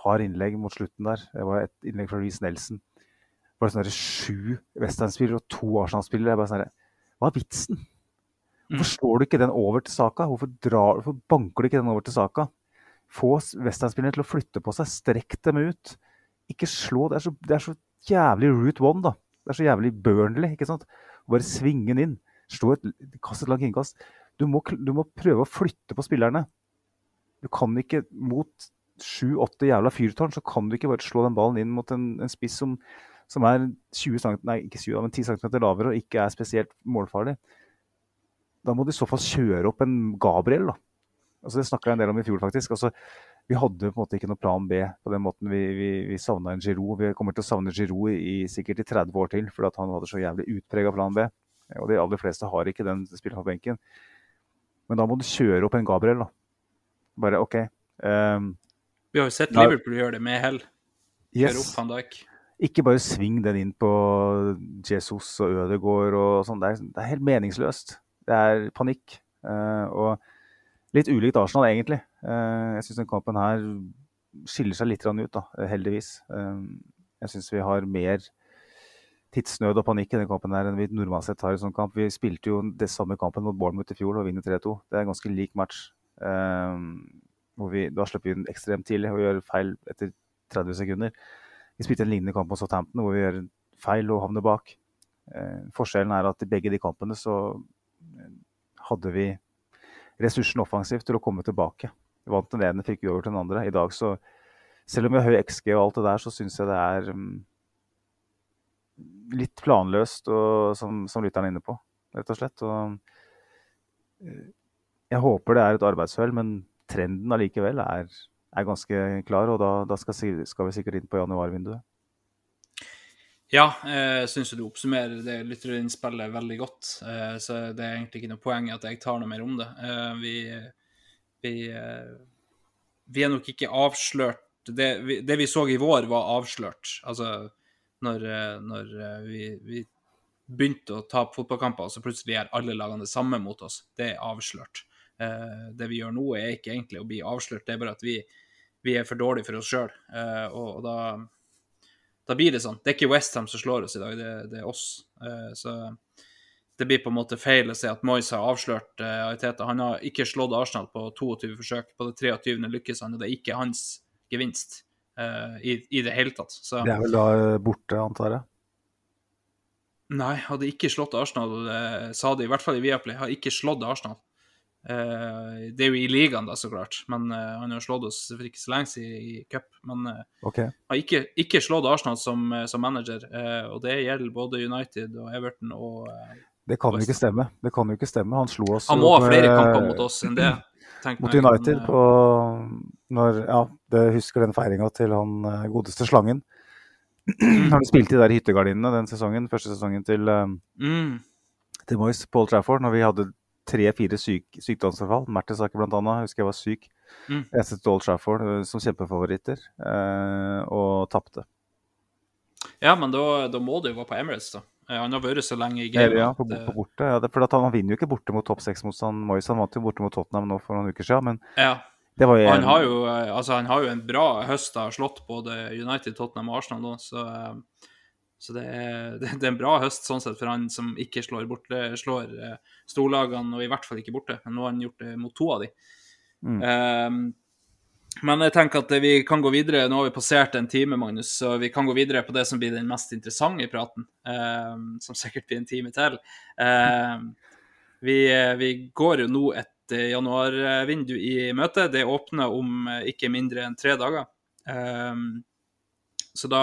par innlegg mot slutten der. Det var et innlegg fra Reece Nelson. Det var sånn sju Westham-spillere og to Arsenal-spillere. Sånn Hva er vitsen? Hvorfor mm. slår du ikke den over til Saka? Hvorfor, drar, hvorfor banker du ikke den over til Saka? Få Westham-spillerne til å flytte på seg. Strekk dem ut. Ikke slå. Det er så, det er så jævlig root one, da. Det er så jævlig Burnley. ikke sant? Bare svinge den inn. Slå et, kast et langt innkast. Du må, du må prøve å flytte på spillerne. Du kan ikke mot sju-åtte jævla fyrtårn, så kan du ikke bare slå den ballen inn mot en, en spiss som, som, er 20 cm, nei, ikke 20, men 10 cm lavere og ikke er spesielt målfarlig. Da må du i så fall kjøre opp en Gabriel, da. Altså, det snakka jeg en del om i fjor, faktisk. Altså, vi hadde på en måte ikke noe plan B på den måten. Vi, vi, vi savna en Giroud. Vi kommer til å savne Giroud i, sikkert i 30 år til, fordi han hadde så jævlig utprega plan B. Og de aller fleste har ikke den spilleren på benken. Men da må du kjøre opp en Gabriel, da. Bare OK. Um, vi har jo sett Liverpool gjøre det med hell. Yes. Ikke bare sving den inn på Jesus og Ødegaard og sånn. Det, det, er helt meningsløst. Det er panikk. Uh, og litt ulikt Arsenal, egentlig. Uh, jeg syns den kampen her skiller seg litt ut, da, heldigvis. Uh, jeg syns vi har mer tidsnød og panikk i den kampen her enn vi normalt sett har i sånn kamp. Vi spilte jo det samme kampen mot Bournemouth i fjor og vinner 3-2. Det er en ganske lik match. Uh, vi, da slipper vi den ekstremt tidlig og gjør feil etter 30 sekunder. Vi spilte en lignende kamp mot Southampton hvor vi gjør feil og havner bak. Eh, forskjellen er at i begge de kampene så eh, hadde vi ressursen offensivt til å komme tilbake. Vi vant den ene, fikk til den andre. I dag så, selv om vi har høy XG og alt det der, så syns jeg det er um, litt planløst, og, som, som lytteren er inne på, rett og slett. Og, uh, jeg håper det er et arbeidsuhell, men trenden allikevel er, er, ganske klar, og da, da skal, skal, vi sikkert inn på januarvinduet. Ja, jeg syns du oppsummerer det lytterinnspillet veldig godt. Eh, så det er egentlig ikke noe poeng i at jeg tar noe mer om det. Eh, vi, vi, eh, vi er nok ikke avslørt det vi, det vi, så i vår, var avslørt. Altså når, når vi, vi, begynte å ta fotballkamper, og så plutselig er alle lagene det samme mot oss. Det er avslørt. Eh, det vi gjør nå, er ikke egentlig å bli avslørt, det er bare at vi, vi er for dårlige for oss sjøl. Eh, og, og da, da, blir det sånn. Det er ikke Westham som slår oss i dag, det, det, er oss. Eh, så det blir på en måte feil å si at Moyes har avslørt Ariteta. Han har ikke slått Arsenal på 22 forsøk. På det 23. lykkes han, og det er ikke hans gevinst uh, i, i, det hele tatt. Så, det er vel da borte, antar jeg? Nei, hadde ikke slått Arsenal, uh, sa de i hvert fall i Viaplay, har ikke slått Arsenal. Uh, det er jo i ligaen, da, så klart, men uh, han har slått oss for ikke så lenge siden i cup. Men uh, okay. har ikke, ikke, slått Arsenal som, som manager, og det gjelder både United og Everton og Det kan jo ikke stemme. Det kan jo ikke stemme. Han slo oss Han må ha flere kamper mot oss enn det. [clears throat] Mot United men, på når, Ja, det husker den feiringa til han godeste Slangen. Når han spilte de der hyttegardinene den sesongen, første sesongen til, mm. til Moyes, Paul Trafford, når vi hadde tre-fire syk, sykdomsforfall. Mertesaker bl.a. husker jeg var syk. Mm. Jeg sett Old Trafford eh, som kjempefavoritter, eh, og tapte. Ja, men da, da må det jo være på Emirates, da. Eh, han har vært så lenge i gamet. Ja, på, på borte. Ja, det, for han vinner jo ikke borte mot topp seks-motstand. Moyes han vant jo borte mot Tottenham nå for noen uker siden, men ja. det var jo han, har jo, eh, altså, han har jo en bra høst, har slått både United, Tottenham og Arsenal nå, så så det er, [laughs] det er, en bra høst sånn sett for han som ikke slår, bort, slår eh, storlagene, og i hvert fall ikke borte. Men nå har han gjort det mot to av de. Mm. Um, men jeg tenker at vi kan gå videre. Nå har vi passert en time, Magnus, så vi kan gå videre på det som blir den mest interessante i praten. Um, som sikkert blir en time til. Um, vi, vi, går jo nå et eh, januarvindu i møte. Det åpner om eh, ikke mindre enn tre dager. Så da,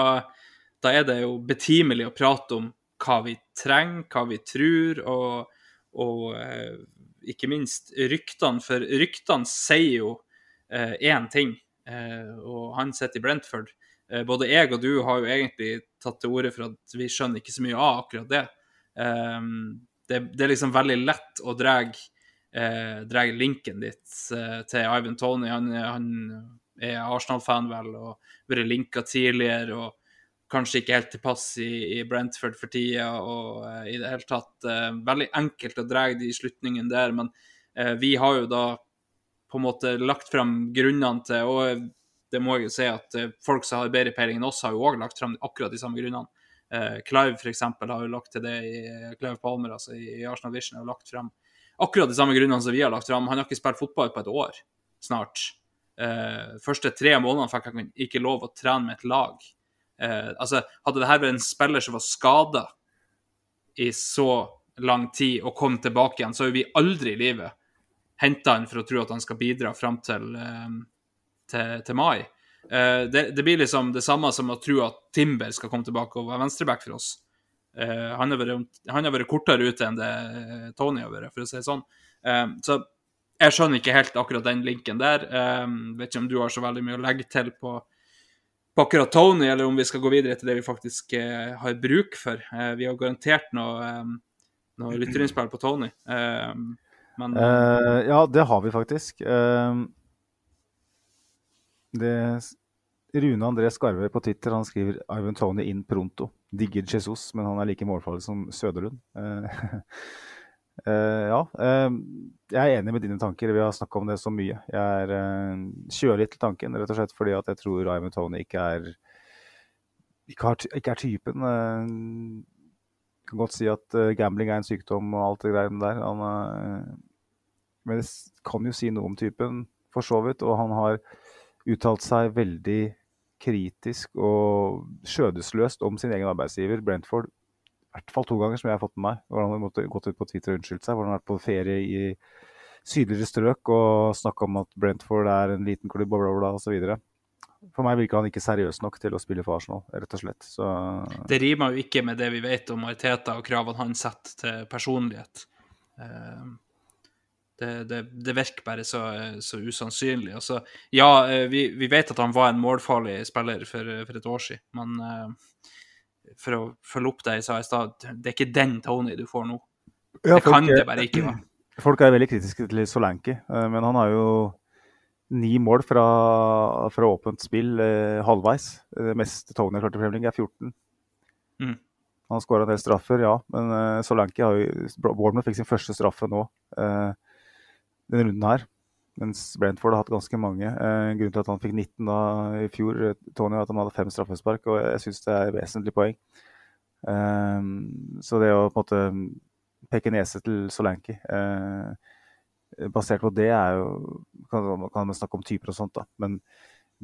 da, er det jo betimelig å prate om hva vi trenger, hva vi tror, og, og eh, ikke minst ryktene. For ryktene sier jo eh, ting, eh, og han sitter i Brentford. Eh, både jeg og du har jo egentlig tatt til orde for at vi skjønner ikke så mye av akkurat det. det, det er liksom veldig lett å dra eh, linken ditt eh, til Ivan Tony. Han, han er Arsenal-fan, vel, og vært linka tidligere. og Kanskje ikke helt til pass i, i Brentford for tida. og uh, i det hele tatt uh, Veldig enkelt å dra de slutningene der, men uh, vi har jo da på en måte lagt fram grunnene til Og det må jeg jo si at folk som har bedre peiling enn oss, har jo òg lagt fram akkurat de samme grunnene. Clive f.eks. har jo lagt til det i Clive Palmer, altså i Arsenal Vision, har lagt fram akkurat de samme grunnene som vi har lagt fram. Han har ikke spilt fotball på et år snart. Første tre månedene fikk han ikke lov å trene med et lag. Eh, altså, Hadde det her vært en spiller som var skada i så lang tid og kom tilbake igjen, så har vi aldri i livet henta han for å tro at han skal bidra fram til, eh, til, til mai. Eh, det, det, blir liksom det samme som å tro at Timber skal komme tilbake og være venstreback for oss. Eh, han har, vært, han har vært kortere ute enn det Tony har vært, for å si det sånn. Så jeg skjønner ikke helt akkurat den linken der. Vet ikke om du har så veldig mye å legge til på, på akkurat Tony, eller om vi skal gå videre til det vi faktisk har bruk for. Vi har garantert noe, noe lytterinnspill på Tony. Men, uh, ja, det har vi faktisk. Det, Rune André Skarve på Twitter han skriver Ivan Tony in pronto. Digger Jesus, men han er like målfarlig som Søderlund. [laughs] Uh, ja, jeg er enig med dine tanker. Vi har snakka om det så mye. Jeg er kjølig til tanken, rett og slett fordi at jeg tror Ryan Tony ikke er ikke, har, ikke er typen. Jeg kan godt si at gambling er en sykdom og alt det greiene der. Han, men det kan jo si noe om typen, for så vidt. Og han har uttalt seg veldig kritisk og skjødesløst om sin egen arbeidsgiver, Brentford. I hvert fall to ganger, som jeg har fått med meg. Hvordan han har måttet gått ut på Twitter og unnskyldt seg. Hvordan han har vært på ferie i sydligere strøk og snakka om at Brentford er en liten klubb og bla, bla, osv. For meg virker han ikke seriøs nok til å spille for Arsenal, rett og slett. Så... Det rimer jo ikke med det vi vet om Mariteta og kravene han setter til personlighet. Uh, det, det, det, virker bare så, så usannsynlig. Altså, ja, eh, vi, vi, vet at han var en målfarlig spiller for, for et år siden, men uh, for å følge opp det jeg sa i stad, det er ikke den Tony du får nå. Ja, det kan det bare ikke være. [clears throat] Folk er veldig kritiske til Solanki, uh, men han har jo ni mål fra, fra åpent spill eh, halvveis. Det meste Tony har klart i Premier er 14. Mm. Han skåra en del straffer, ja, men eh, Solanki har jo Bournemouth fikk sin første straffe nå. eh, denne runden her. Mens Brentford har hatt ganske mange. Eh, grunnen til at han fikk 19 da i fjor, eh, Tony, at han hadde fem straffespark, og jeg syns det er et vesentlig poeng. Eh, så det å på en måte peke nese til Solanki eh, basert på det er jo Kan, kan man snakke om typer og sånt, da. Men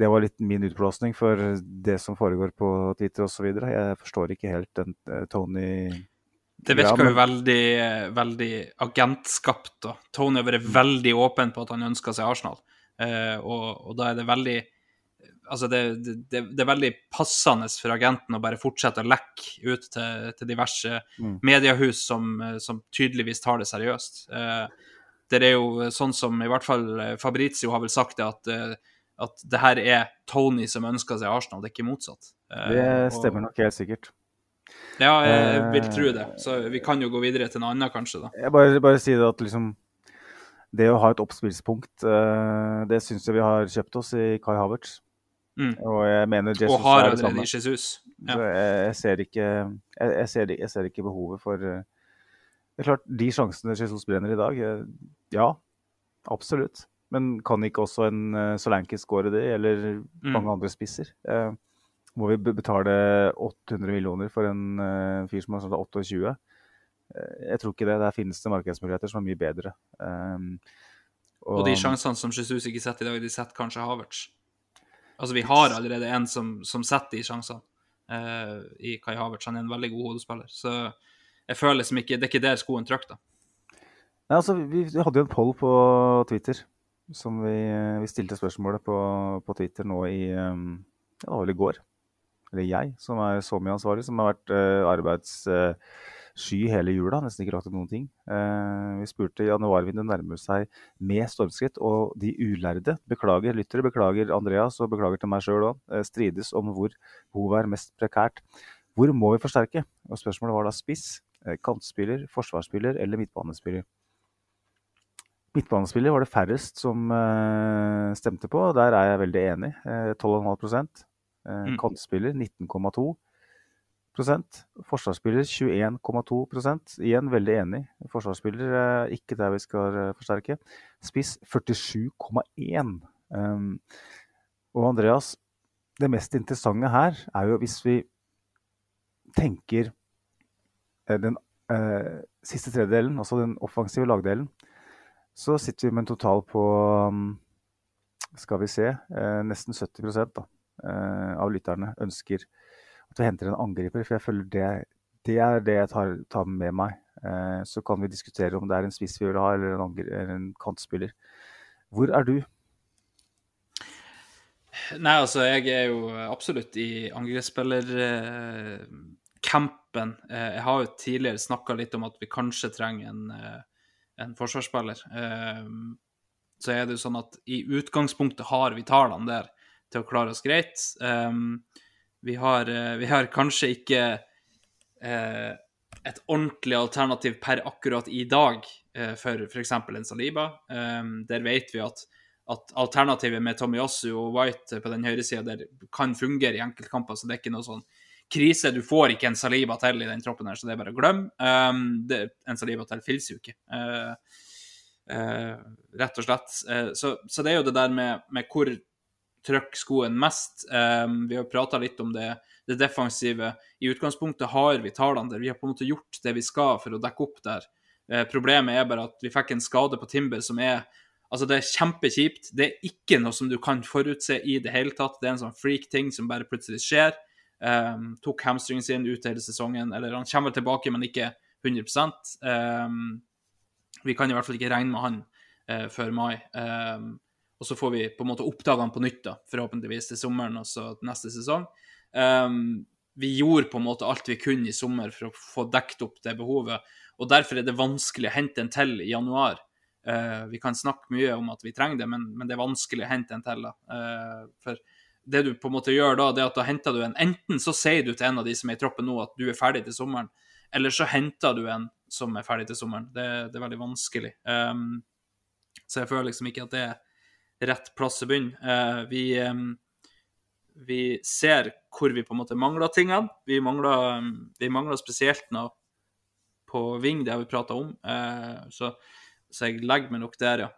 det var litt min utblåsning for det som foregår på Twitter osv. Jeg forstår ikke helt den eh, Tony det virker ja, men... jo veldig, veldig agentskapt. da. Tony har vært veldig åpen på at han ønsker seg Arsenal. Uh, og, og, da er det veldig Altså, det, det, det, er veldig passende for agenten å bare fortsette å lekke ut til, til diverse mm. mediehus som, som, tydeligvis tar det seriøst. Uh, det er jo sånn som i hvert fall Fabrizio har vel sagt det, at, uh, at det her er Tony som ønsker seg Arsenal, det er ikke motsatt. det stemmer nok helt sikkert. Ja, jeg vil tro det. Så vi kan jo gå videre til noe annet, kanskje. da. Jeg bare, bare si det at liksom Det å ha et oppspillspunkt, uh, det syns jeg vi har kjøpt oss i Kai Havertz. Mm. Og jeg mener Jesus Og har allerede i Jesus. Ja. Jeg, jeg, ser ikke, jeg, jeg, ser, jeg, ser ikke, behovet for uh, Det er klart, de sjansene Jesus brenner i dag, ja, absolutt. Men kan ikke også en Solanki skåre det, eller mm. mange andre spisser? Uh, må vi betale 800 millioner for en uh, fyr som har sånn 28? Uh, jeg tror ikke det. Der finnes det markedsmuligheter som er mye bedre. Um, Og de sjansene som Jesus ikke setter i dag, de setter kanskje Havertz. Altså, vi har allerede en som, som setter de sjansene uh, i Kai Havertz. Han er en veldig god hodespiller. Så jeg føler liksom ikke Det er ikke der skoen trykker, da. Nei, altså, vi, vi hadde jo en poll på Twitter som vi, vi stilte spørsmålet på, på Twitter nå i um, ja, det var vel i går. Eller jeg, som er så mye ansvarlig, som har vært uh, arbeidssky hele jula. Nesten ikke lagt opp noen ting. Uh, vi spurte januarvinduet nærmer seg med stormskritt, og de ulærde, beklager lyttere, beklager Andreas og beklager til meg sjøl òg, strides om hvor behovet er mest prekært. Hvor må vi forsterke? Og Spørsmålet var da spiss, kantspiller, forsvarsspiller eller midtbanespiller. Midtbanespiller var det færrest som stemte på. Der er jeg veldig enig. Uh, 12,5 uh, mm. Kantspiller 19,2% Forsvarsspiller 21,2% Igjen veldig enig. Forsvarsspiller er ikke der vi skal uh, forsterke. Spiss 47,1 um, Og Andreas, det mest interessante her er jo hvis vi tenker den siste tredjedelen, altså den offensive lagdelen så sitter vi med en total på um, skal vi se, eh, nesten 70 da, eh, av lytterne ønsker at vi henter en angriper. For jeg føler det, det er det jeg tar, tar med meg. Eh, så kan vi diskutere om det er en spiss vi vil ha, eller en, eller en kantspiller. Hvor er du? Nei, altså, jeg er jo absolutt i angrepsspillercampen. Jeg har jo tidligere snakka litt om at vi kanskje trenger en en forsvarsspiller, så er det jo sånn at i utgangspunktet har vi tallene der til å klare oss greit. Um, vi har, eh, vi har kanskje ikke uh, et ordentlig alternativ per akkurat i dag uh, for f.eks. en Saliba. Um, der vet vi at, at alternativet med Tommy Tomiyasu og White på den høyre sida kan fungere i enkeltkamper, så det er ikke noe sånn krise. Du får ikke en Saliba til i den troppen, her, så det er bare å glemme. Um, det, en Saliba til fins jo ikke, uh, uh, rett og slett. Uh, så, så, det er jo det der med, med hvor trykker skoen mest. Um, vi har prata litt om det, det, defensive. I utgangspunktet har vi tallene der. Vi har på en måte gjort det vi skal for å dekke opp der. problemet er bare at vi fikk en skade på Timber som er Altså, det er kjempekjipt. Det er ikke noe som du kan forutse i det hele tatt. Det er en sånn freak-ting som bare plutselig skjer. Um, tok hamstringen sin ut hele sesongen. Eller han kommer tilbake, men ikke 100 um, Vi kan i hvert fall ikke regne med han uh, før mai. Um, og så får vi på en måte oppdage han på nytt, da, forhåpentligvis til sommeren og så neste sesong. vi gjorde på en måte alt vi kunne i sommer for å få dekket opp det behovet. Og derfor er det vanskelig å hente en til i januar. Uh, vi kan snakke mye om at vi trenger det, men, men det er vanskelig å hente en til. Uh, for det du på en måte gjør da, det er at da henter du en Enten så sier du til en av de som er i troppen nå, at du er ferdig til sommeren, eller så henter du en som er ferdig til sommeren. Det, det er veldig vanskelig. Um, så jeg føler liksom ikke at det er rett plass å begynne. Uh, vi, vi ser hvor vi på en måte mangler tingene. Vi mangler, vi mangler spesielt noe på Ving, det har vi prata om. Uh, så, så, jeg legger meg nok der, ja.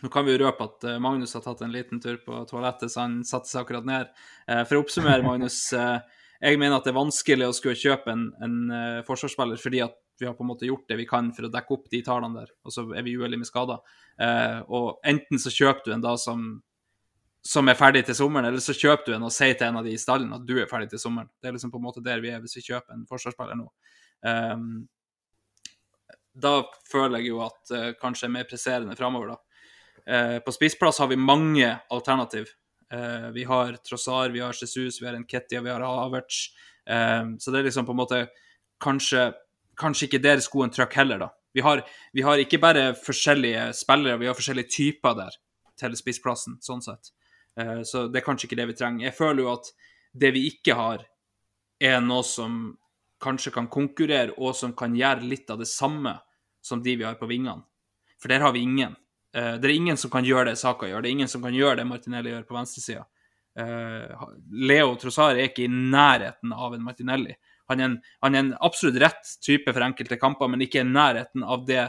Nå kan vi jo røpe at eh, Magnus har tatt en liten tur på toalettet, så han satte seg akkurat ned. Eh, for å oppsummere, [laughs] Magnus. Eh, jeg mener at det er vanskelig å skulle kjøpe en, en forsvarsspiller fordi at vi har på en måte gjort det vi kan for å dekke opp de tallene der, og så er vi uheldige med skader. og enten så kjøper du en da som, som er ferdig til sommeren, eller så kjøper du en og sier til en av de i stallen at du er ferdig til sommeren. Det er liksom på en måte der vi er hvis vi kjøper en forsvarsspiller nå. Um, da føler jeg jo at uh, kanskje er mer presserende framover, da. Eh, på spissplass har vi mange alternativ. Eh, vi har Trossar, vi har Jesus, vi har Nketia, vi har Havertz. Eh, så det er liksom på en måte kanskje, kanskje ikke der skoen trykker heller, da. Vi har, vi har, ikke bare forskjellige spillere, vi har forskjellige typer der til spissplassen, sånn sett. Så det er kanskje ikke det vi trenger. Jeg føler jo at det vi ikke har, er noe som kanskje kan konkurrere, og som kan gjøre litt av det samme som de vi har på vingene. For der har vi ingen. Uh, det er ingen som kan gjøre det Saka gjør, det er ingen som kan gjøre det Martinelli gjør på venstresida. Uh, Leo Trossar er ikke i nærheten av en Martinelli. Han er en, han er en, absolutt rett type for enkelte kamper, men ikke i nærheten av det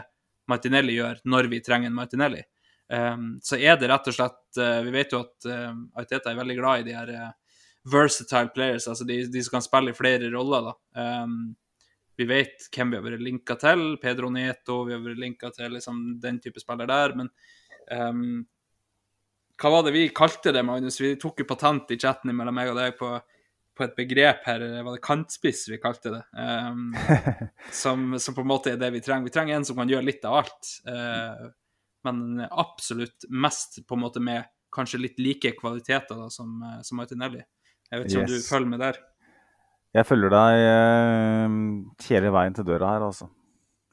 Martinelli gjør når vi trenger en Martinelli. Um, så er det rett og slett uh, Vi vet jo at uh, Aiteta er veldig glad i de her versatile players, altså de, de, som kan spille i flere roller. da. Um, vi vet hvem vi har vært linka til. Pedro Neto, vi har vært linka til liksom, den type spiller der. Men um, hva var det vi kalte det, Magnus? Vi tok jo patent i chatten mellom meg og deg på, på et begrep her. Var det kantspiss vi kalte det? Um, [laughs] som, som, på en måte er det vi trenger. Vi trenger en som kan gjøre litt av alt. Uh, men absolutt mest på en måte med kanskje litt like kvaliteter da, som, som Martinelli. Jeg vet ikke yes. om du følger med der? Jeg følger deg uh, hele veien til døra her, altså.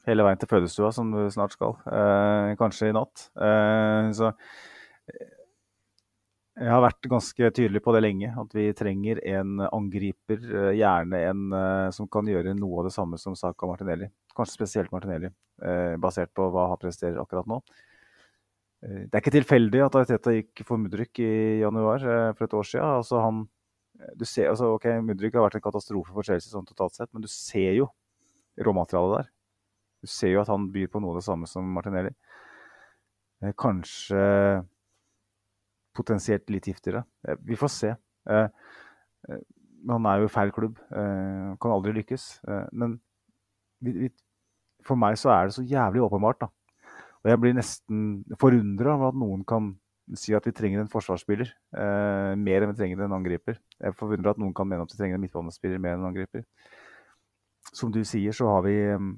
Hele veien til fødestua, som du snart skal. Uh, kanskje i natt. Eh, så jeg har vært ganske tydelig på det lenge, at vi trenger en angriper. Eh, gjerne en uh, som kan gjøre noe av det samme som Saka Martinelli. Kanskje spesielt Martinelli, uh, basert på hva han presterer akkurat nå. Det er ikke tilfeldig at Ariteta gikk for Mudrik i januar for et år siden. Altså, han ser, altså, ok, Mudrik har vært en katastrofe for Chelsea sånn totalt sett, men du ser jo råmaterialet der. Du ser jo at han byr på noe av det samme som Martinelli. Eh, kanskje potensielt litt giftigere. Eh, vi får se. Eh, han er jo i feil klubb. kan aldri lykkes. men for meg så er det så jævlig åpenbart. da. Og jeg blir nesten forundra over at noen kan si at vi trenger en forsvarsspiller eh, mer enn vi trenger en angriper. Jeg forundrer at noen kan mene at vi trenger en midtbanespiller mer enn en angriper. Som du sier, så har vi um,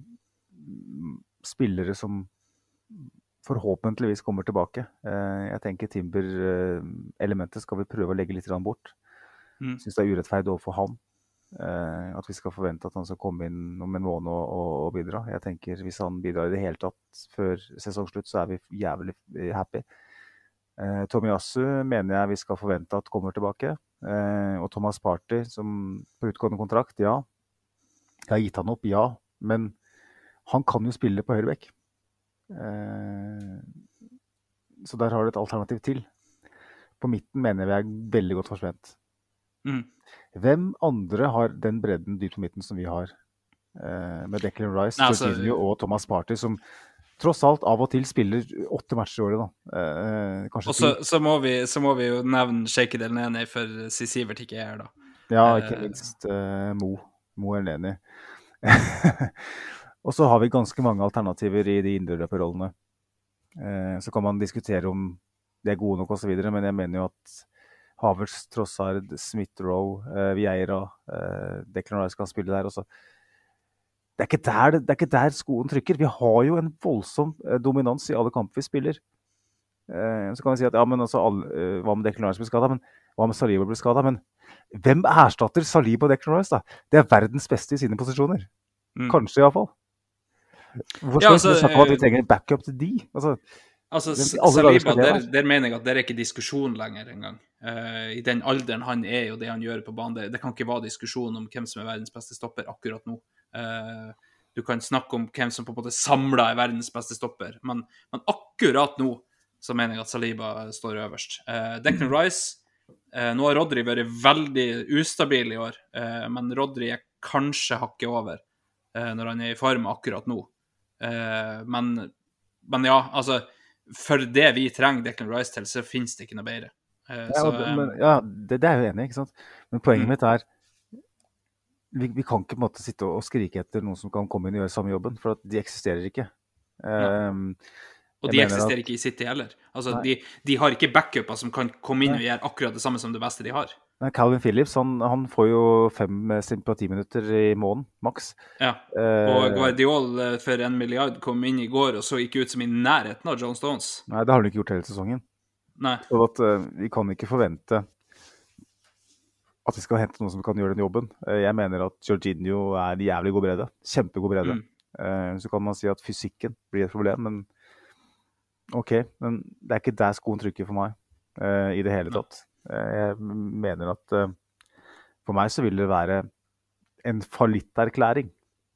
spillere som forhåpentligvis kommer tilbake. Eh, jeg tenker Timber-elementet skal vi prøve å legge litt bort. Mm. Syns det er urettferdig overfor han. Eh, at vi skal forvente at han skal komme inn om en måned og, og, bidra. Jeg tenker Hvis han bidrar i det hele tatt før sesongslutt, så er vi jævlig happy. Tommy Tomiyasu mener jeg vi skal forvente at kommer tilbake. Eh, og Thomas Party, som på utgående kontrakt, ja. Jeg har gitt han opp, ja. Men han kan jo spille på høyrebekk. Eh, så der har du et alternativ til. På midten mener jeg vi er veldig godt forspent. Mm. Hvem andre har den bredden dypt på midten som vi har? Eh, med Declan Rice, altså, Jorginho og Thomas Party, som tross alt av og til spiller åtte matcher i året, da. Eh, og så, så, må vi, så, må vi, jo nevne Sheikh Del Neni, for si Sivert ikke er her, da. Ja, ikke eh, minst eh, Mo. Mo er Neni. [laughs] og så har vi ganske mange alternativer i de indreløperrollene. Eh, så kan man diskutere om de er gode nok osv., men jeg mener jo at Havertz, Trossard, Smith-Roe, eh, Vieira, eh, Declan Rice kan spille der. også det er, der, det er, ikke der, skoen trykker. Vi har jo en voldsom eh, dominans i alle kamper vi spiller. Eh, så kan vi si at ja, men altså, alle, eh, hva med Declan Rice blir skada? Hva med Saliba blir skada? Men hvem erstatter Saliba og Declan Rice? da? Det er verdens beste i sine posisjoner. Mm. Kanskje, iallfall. Hvorfor skal ja, altså, vi snakke om at vi eh, trenger en backup til de? Altså, altså Saliba, der, der, mener jeg at det er ikke diskusjon lenger engang. Uh, I den alderen han er, og det han gjør på banen. Det, det kan ikke være diskusjon om hvem som er verdens beste stopper akkurat nå. Uh, du kan snakke om hvem som på en måte samla er verdens beste stopper, men, men, akkurat nå så mener jeg at Saliba står øverst. Uh, Declan Rice uh, Nå har Rodry vært veldig ustabil i år, men Rodry er kanskje hakket over når han er i form akkurat nå. Men, men, ja, altså For det vi trenger Declan Rice til, så finnes det ikke noe bedre. ja, så, men, ja det, det, er jeg enig i, ikke sant. Men poenget mm. mitt er vi, vi, kan ikke på en måte sitte og skrike etter noen som kan komme inn og gjøre samme jobben, for de eksisterer ikke. Um, og de eksisterer at... ikke i City heller. Altså, de, de, har ikke backuper som kan komme inn og gjøre akkurat det samme som det beste de har. Nei, Calvin Phillips han, han får jo fem sympatiminutter i måneden, maks. Ja, og uh, Guardiol eh, for en milliard kom inn i går og så ikke ut som i nærheten av John Stones. Nei, det har han ikke gjort hele sesongen. Nei. Så at, vi kan ikke forvente at vi skal hente noen som kan gjøre den jobben. Eh, jeg mener at Jorginho er en jævlig god bredde. Kjempegod bredde. Mm. Eh, så kan man si at fysikken blir et problem, men OK. Men det er ikke der skoen trykker for meg uh, i det hele tatt. Jeg mener at uh, for meg så vil det være en fallitterklæring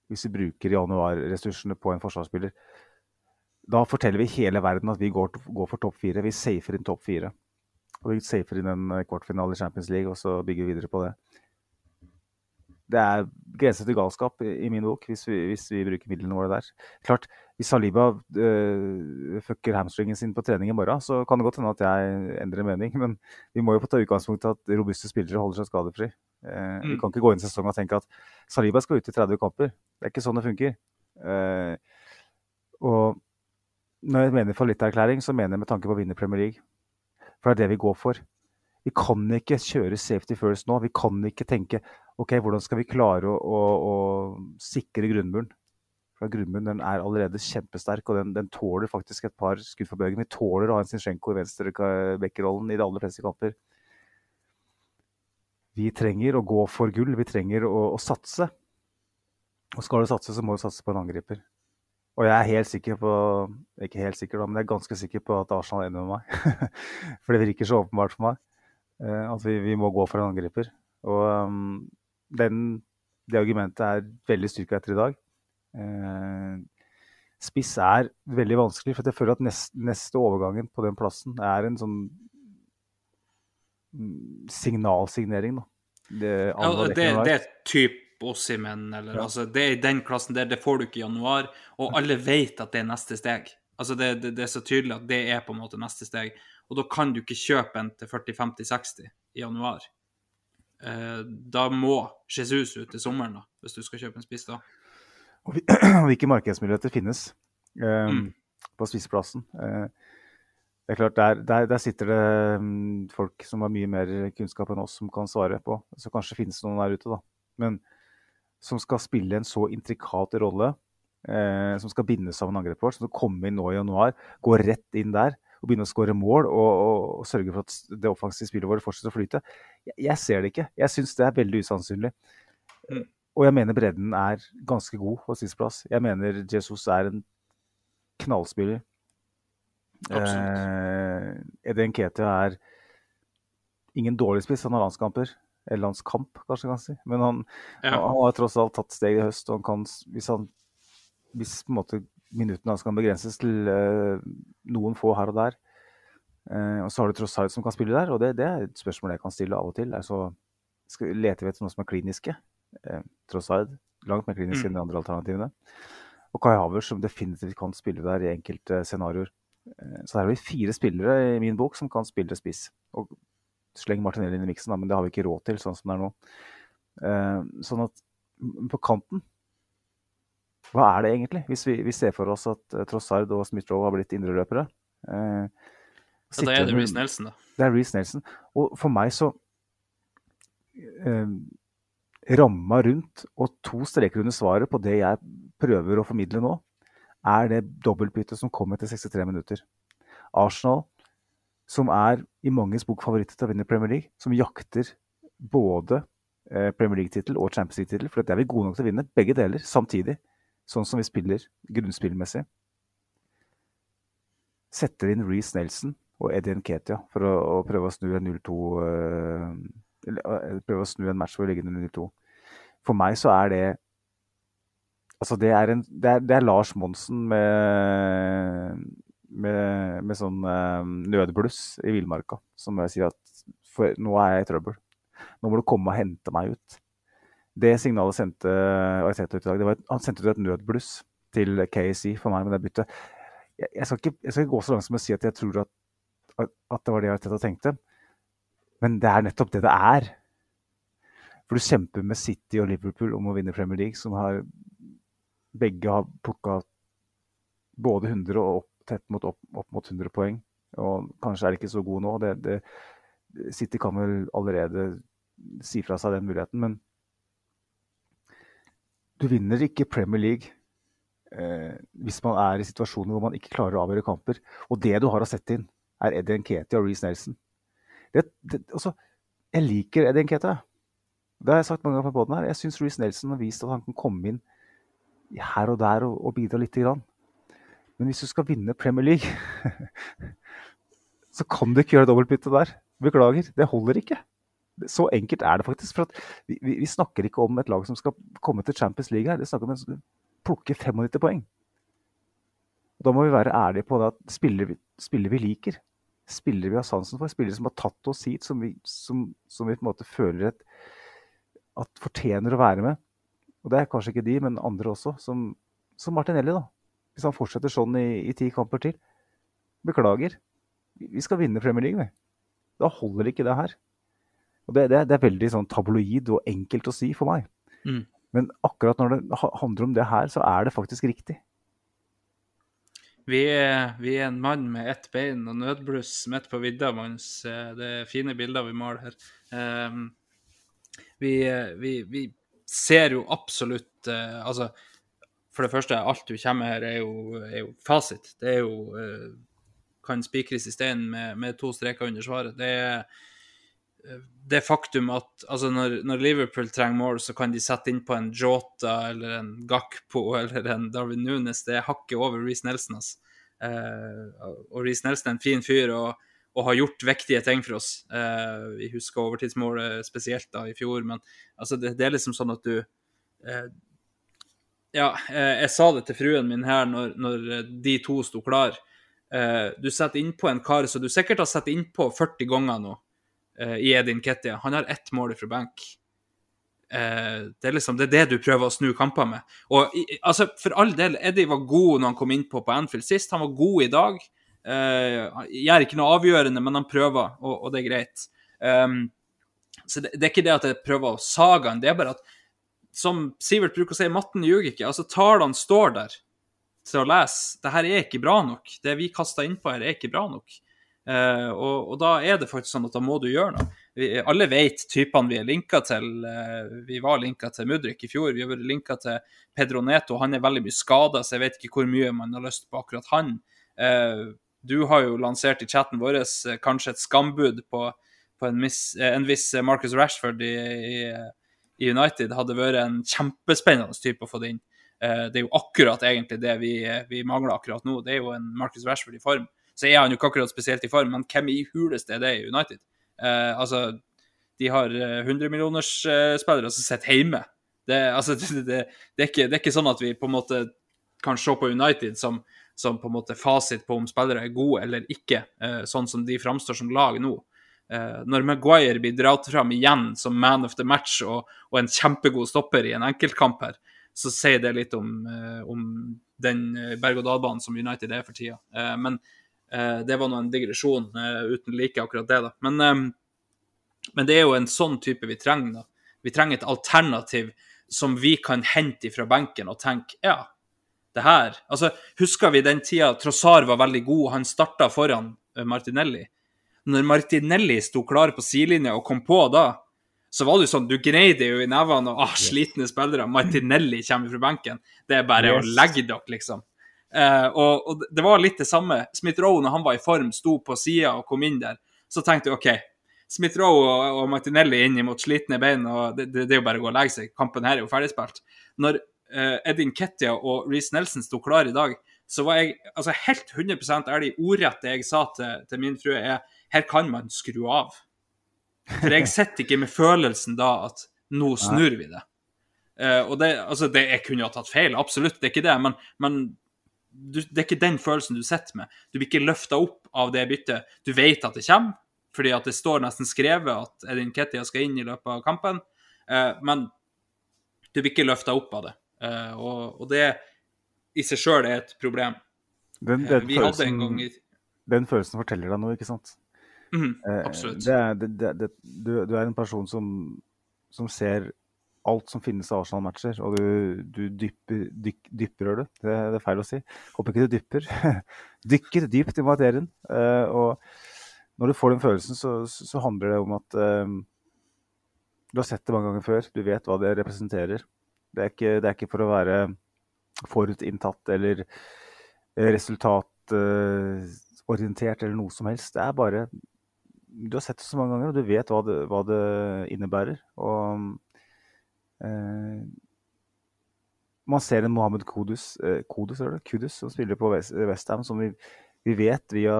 hvis vi bruker januarressursene på en forsvarsspiller. Da forteller vi hele verden at vi går, går for topp fire. Vi safer inn topp fire. Og vi safer inn en kvartfinale i Champions League, og så bygger vi videre på det. Det er grenser til galskap i, min bok, hvis vi, hvis vi, bruker midlene våre der. Klart, Hvis Saliba øh, fucker hamstringen sin på trening i morgen, så kan det godt hende at jeg endrer mening. Men vi må jo ta utgangspunkt i at robuste spillere holder seg skadefri. Eh, mm. Vi kan ikke gå inn i sesongen og tenke at Saliba skal ut i 30 kamper. Det er ikke sånn det funker. Eh, og når jeg mener fallitterklæring, så mener jeg med tanke på å vinne Premier League. For det er det vi går for. Vi kan ikke kjøre safety first nå. Vi kan ikke tenke OK, hvordan skal vi klare å, å, å sikre grunnmuren? For Grunnmuren er allerede kjempesterk, og den, den, tåler faktisk et par skudd for bøygen. Vi tåler å ha en Zinsjenko i venstrebekkerrollen i de aller fleste kamper. Vi trenger å gå for gull. Vi trenger å, å satse. Og skal du satse, så må du satse på en angriper. Og jeg er helt sikker på Ikke helt sikker, da, men jeg er ganske sikker på at Arsenal er enig med meg. [laughs] for det virker så åpenbart for meg uh, at vi, vi, må gå for en angriper. Og um, den, det argumentet er veldig styrka etter i dag. Uh, spiss er veldig vanskelig, for jeg føler at neste, neste overgangen på den plassen er en sånn mm, signalsignering. da. Det, ja, det, det er typ Ossimen, eller ja. altså Det er i den klassen der, det får du ikke i januar, og alle vet at det er neste steg. Altså det, det, det, er så tydelig at det er på en måte neste steg. Og da kan du ikke kjøpe en til 40-50-60 i januar. Eh, da må Jesus ut til sommeren, da, hvis du skal kjøpe en spiss da. [clears throat] Og hvilke markedsmuligheter finnes eh, mm. på spissplassen? Eh, det er klart, der, der, der sitter det um, folk som har mye mer kunnskap enn oss, som kan svare på. Så kanskje finnes det noen der ute, da. Men som skal spille en så intrikat rolle, eh, som skal binde sammen angrepet vårt, som skal komme inn nå i januar, gå rett inn der og begynne å skåre mål og, og, og, sørge for at det offensive spillet vårt fortsetter å flyte. Jeg, jeg ser det ikke. Jeg syns det er veldig usannsynlig. Mm. Og jeg mener bredden er ganske god på sisteplass. Jeg mener Jesus er en knallspiller. Eh, Eden Ketia er ingen dårlig spiss, han har landskamper eller hans kamp, kanskje kan si. Men han, ja. han, har tross alt tatt steg i høst. og han kan, Hvis, han, hvis på en måte minuttene hans kan begrenses til uh, noen få her og der, uh, og så har du tross som kan spille der, og det, det, er et spørsmål jeg kan stille av og til. Altså, skal, leter vi etter noe som er kliniske? Uh, tross langt mer kliniske mm. enn de andre alternativene. Og Kai Havers, som definitivt kan spille der i enkelte scenarioer. Så her har vi fire spillere i min bok som kan spille spiss. Og sleng Martinelli inn i miksen, men det har vi ikke råd til sånn som det er nå. Sånn at på kanten Hva er det egentlig? Hvis vi, vi ser for oss at uh, Trossard og Smith-Roe har blitt indreløpere. Eh, ja, da er det Reece Nelson, da. Det er Reece Nelson. Og for meg så eh, Ramma rundt og to streker under svaret på det jeg prøver å formidle nå, er det dobbeltbyttet som kom etter 63 minutter. Arsenal som er i manges bok favoritter til å vinne Premier League, som jakter både eh, Premier League-tittel og Champions League-tittel. For det er vi gode nok til å vinne begge deler samtidig, sånn som vi spiller grunnspillmessig. Setter inn Reece Nelson og Eddie Nketia for å, å, prøve å snu en 0-2 uh, eh, Prøve å snu en match hvor vi ligger under 0-2. For meg så er det Altså, det er, en, det er, det er Lars Monsen med med, med sånn um, nødbluss i villmarka. Som jeg sier at for, nå er jeg i trøbbel. Nå må du komme og hente meg ut. Det signalet sendte Arteta ut i dag. Var han sendte ut et nødbluss til KAC for meg med det byttet. Jeg, jeg, skal ikke, jeg, skal ikke, gå så langt som å si at jeg tror at, at det var det Arteta tenkte. Men det er nettopp det det er. For du kjemper med City og Liverpool om å vinne Premier League, som har begge har plukka både 100 og opp tett mot opp, opp, mot 100 poeng. Og kanskje er de ikke så gode nå. Det, det, City kan vel allerede si fra seg den muligheten, men du vinner ikke Premier League eh, hvis man er i situasjoner hvor man ikke klarer å avgjøre kamper. Og det du har å sette inn, er Eddie Nketi og Reece Nelson. Det, det, altså, jeg liker Eddie Nketi. Det har jeg sagt mange ganger på båten her. Jeg syns Reece Nelson har vist at han kan komme inn her og der og, og bidra lite grann. Men hvis du skal vinne Premier League, [laughs] så kan du ikke gjøre dobbeltbytte der. Beklager, det holder ikke. Så enkelt er det faktisk. For vi, vi, snakker ikke om et lag som skal komme til Champions League her. Vi snakker om skal plukke 95 poeng. Da må vi være ærlige på det at spillere vi, spiller vi liker, spillere vi har sansen for, spillere som har tatt oss hit, som vi, som, som vi på en måte føler et at fortjener å være med. Og det er kanskje ikke de, men andre også, som, som Martinelli, da. Hvis han fortsetter sånn i, i ti kamper til. Beklager. Vi skal vinne Premier League, vi. Da holder ikke det her. Og det, det, det er veldig sånn tabloid og enkelt å si for meg. Mm. Men akkurat når det handler om det her, så er det faktisk riktig. Vi er, vi er en mann med ett bein og nødbluss midt på vidda, Magnus. Eh, Det er fine bilder vi maler her. Um, vi, vi, vi ser jo absolutt uh, Altså, for det første, alt du kommer her, er jo, er jo fasit. Det er jo uh, Kan spikres i steinen med, med to streker under svaret. Det er det faktum at altså når, når Liverpool trenger mål, så kan de sette inn på en Jota eller en Gakpo eller en Darwin Nunes. Det er hakket over Reece Nelson. Altså. Eh, og Reece Nelson er en fin fyr og, og har gjort viktige ting for oss. Eh, vi husker overtidsmålet spesielt da i fjor, men altså det, det er liksom sånn at du eh, Ja, eh, jeg sa det til fruen min her når, når eh, de to sto klar. Eh, du setter innpå en kar som du sikkert har sett innpå 40 ganger nå eh, i Edin Kettia. Han har ett mål fra benk. Uh, det er liksom det, er det du prøver å snu kamper med. Og i, altså, For all del, Eddie var god når han kom innpå på Anfield sist. Han var god i dag. Uh, gjør ikke noe avgjørende, men han prøver, og, og det er greit. Um, så det, det er ikke det at jeg prøver å sage han, det er bare at som Sivert bruker å si, matten ljuger ikke. Altså, Tallene står der til å lese. Det her er ikke bra nok. Det vi kasta innpå her, er ikke bra nok. Eh, og, og da er det faktisk sånn at da må du gjøre noe. Vi, alle vet typene vi er linka til. Uh, vi var linka til Mudrik i fjor. Vi har vært linka til Pedro Neto. Han er veldig mye skada, så jeg vet ikke hvor mye man har lyst på akkurat han. Uh, du har jo lansert i chatten vår kanskje et skambud på, på en, miss, en viss Marcus Rashford i, i, i United. Hadde vært en kjempespennende type å få det inn. Det er jo akkurat egentlig det vi, vi mangler akkurat nå. Det er jo en Marcus Rashford i form. Så er han jo ikke akkurat spesielt i form, men hvem i huleste er det i United? Eh, altså, de har eh, 100-millionersspillere som sitter hjemme. Det, altså, [laughs] det, det, er ikke, det er ikke sånn at vi på en måte kan se på United som, som på en måte fasit på om spillere er gode eller ikke, eh, sånn som de framstår som lag nå. Eh, når Maguire blir dratt fram igjen som man of the match og, og en kjempegod stopper i en enkeltkamp her, så sier det litt om, eh, om den eh, berg-og-dal-banen som United er for tida. Eh, men eh, det var nå en digresjon eh, uten like, akkurat det. da. Men, eh, men det er jo en sånn type vi trenger. da. Vi trenger et alternativ som vi kan hente fra benken og tenke ja, det her Altså, husker vi den tida Trossar var veldig god, han starta foran eh, Martinelli. Når Martinelli sto klar på sidelinja og kom på da, så var det jo sånn, du gnei det jo i nevene og ah, slitne spillere. Martinelli kommer fra benken. Det er bare Yes. å legge dere, liksom. Eh, og, og det var litt det samme. Smith-Rowe, når han var i form, sto på sida og kom inn der. Så tenkte jeg OK, Smith-Rowe og, og Martinelli inn mot slitne bein, og det, det, det er jo bare å gå og legge seg. Kampen her er jo ferdigspilt. Når eh, Edin Kettia og Reece Nelson sto klar i dag, så var jeg altså helt 100% ærlig. Ordrett det jeg sa til, til min frue, er her kan man skru av. For jeg sitter ikke med følelsen da at nå snur vi det. Uh, og det, altså det, Jeg kunne ha tatt feil, absolutt, det er ikke det, men, men du, det er ikke den følelsen du sitter med. Du blir ikke løfta opp av det byttet. Du vet at det kommer, fordi at det står nesten skrevet at Edin Kettia skal inn i løpet av kampen, eh, men du blir ikke løfta opp av det. Eh, og, og det i seg sjøl er et problem. Den, Eh, den, vi hadde en gang følelsen, i den følelsen forteller deg noe, ikke sant? Eh, Absolutt. Det er, det, det, det, du, du er en person som, som ser alt som finnes av Arsenal-matcher, og du, du dypper, dyk, dypper du? Det, det er feil å si. Håper ikke du dypper. [laughs] Dykker dypt i materien. Uh, og når du får den følelsen, så, så, handler det om at uh, du har sett det mange ganger før. Du vet hva det representerer. Det er ikke, det er ikke for å være forutinntatt eller resultatorientert resultatorientert eller noe som helst. Det er bare Du har sett det så mange ganger, og du vet hva det, hva det innebærer. Og man ser en Mohammed Kudus, eh, Kudus, det? Kudus som spiller på West- Westham, som vi, vi vet via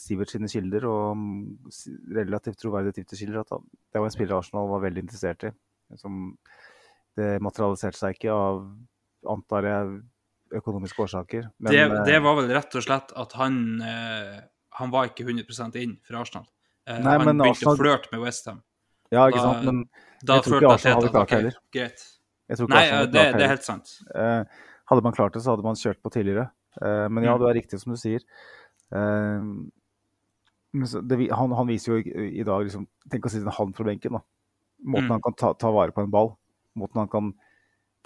Sivert sine kilder og mm, relativt troverdige Twitter-kilder at det var en spiller Arsenal var veldig interessert i. Som det materialiserte seg ikke av, antar jeg, økonomiske årsaker. Men, det, eh, det var vel rett og slett at han eh, Han var ikke 100% inn for Arsenal. Eh, Nei, han begynte Arsenal- å flørte med Westham. Ja, ikke sant, men Da Jeg tror ikke Arsenal hadde klart det heller. greit. Nei, det, det er helt sant. Eh, hadde man klart det, så hadde man kjørt på tidligere. Eh, men ja, det du er riktig som du sier. Eh, det, han, han viser jo i, i dag liksom Tenk å sitte han fra benken. da. Måten Mm. han kan ta, ta vare på en ball. Måten han kan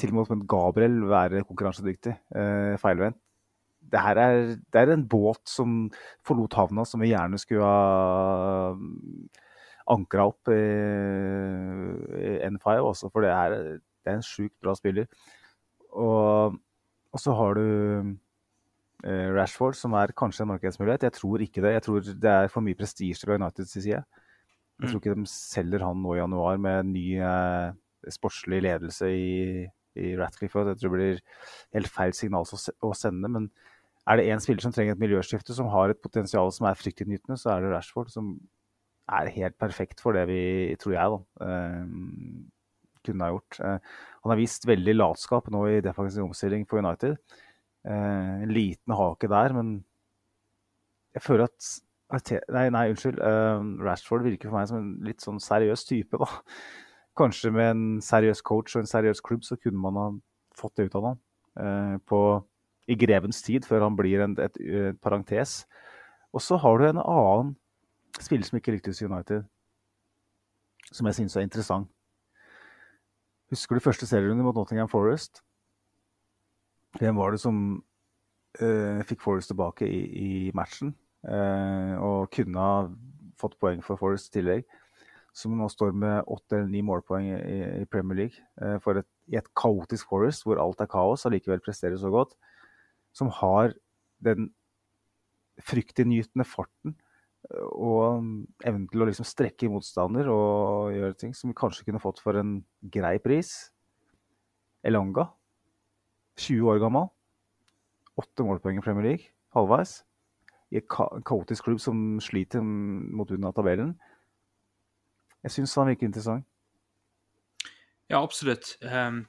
til og med som en Gabriel være konkurransedyktig. Eh, feilvendt. Det her er, det er en båt som forlot havna, som vi gjerne skulle ha ankra opp i, i N5 også, for det er, det er en sjukt bra spiller. Og, og så har du eh, Rashford, som er kanskje en markedsmulighet. Jeg tror ikke det. Jeg tror det er for mye prestisje fra Uniteds side. Jeg tror ikke de selger han nå i januar med ny eh, sportslig ledelse i, i Ratcliffe. Jeg tror det blir helt feil signal å å sende. Men er det én spiller som trenger et miljøskifte, som har et potensial som er fryktinngytende, så er det Rashford, som er helt perfekt for det vi, tror jeg, da, eh, kunne ha gjort. Eh, han har vist veldig latskap nå i defensiv omstilling for United. Eh, en liten hake der, men jeg føler at Nei, nei unnskyld. Rashford virker for meg som en litt sånn seriøs type, da. [laughs] Kanskje med en seriøs coach og en seriøs klubb, så kunne man ha fått det ut av ham. på, I grevens tid, før han blir en, et, et parentes. Og så har du en annen spiller som ikke lyktes i United, som jeg syns er interessant. Husker du første serierunde mot Nottingham Forest? Hvem var det som uh, fikk Forest tilbake i, i matchen? Uh, og kunne ha fått poeng for Forest i tillegg. Som nå står med åtte eller ni målpoeng i, i Premier League. Uh, for et, I et kaotisk Forest hvor alt er kaos, allikevel presterer så godt. Som har den fryktinngytende farten og evnen til å liksom strekke motstander og gjøre ting som vi kanskje kunne fått for en grei pris. Elanga, 20 år gammel. Åtte målpoeng i Premier League, halvveis. I en ka kaotisk klubb som sliter mot bunnen av tabellen. Jeg syns han virker interessant. Ja, absolutt. Um,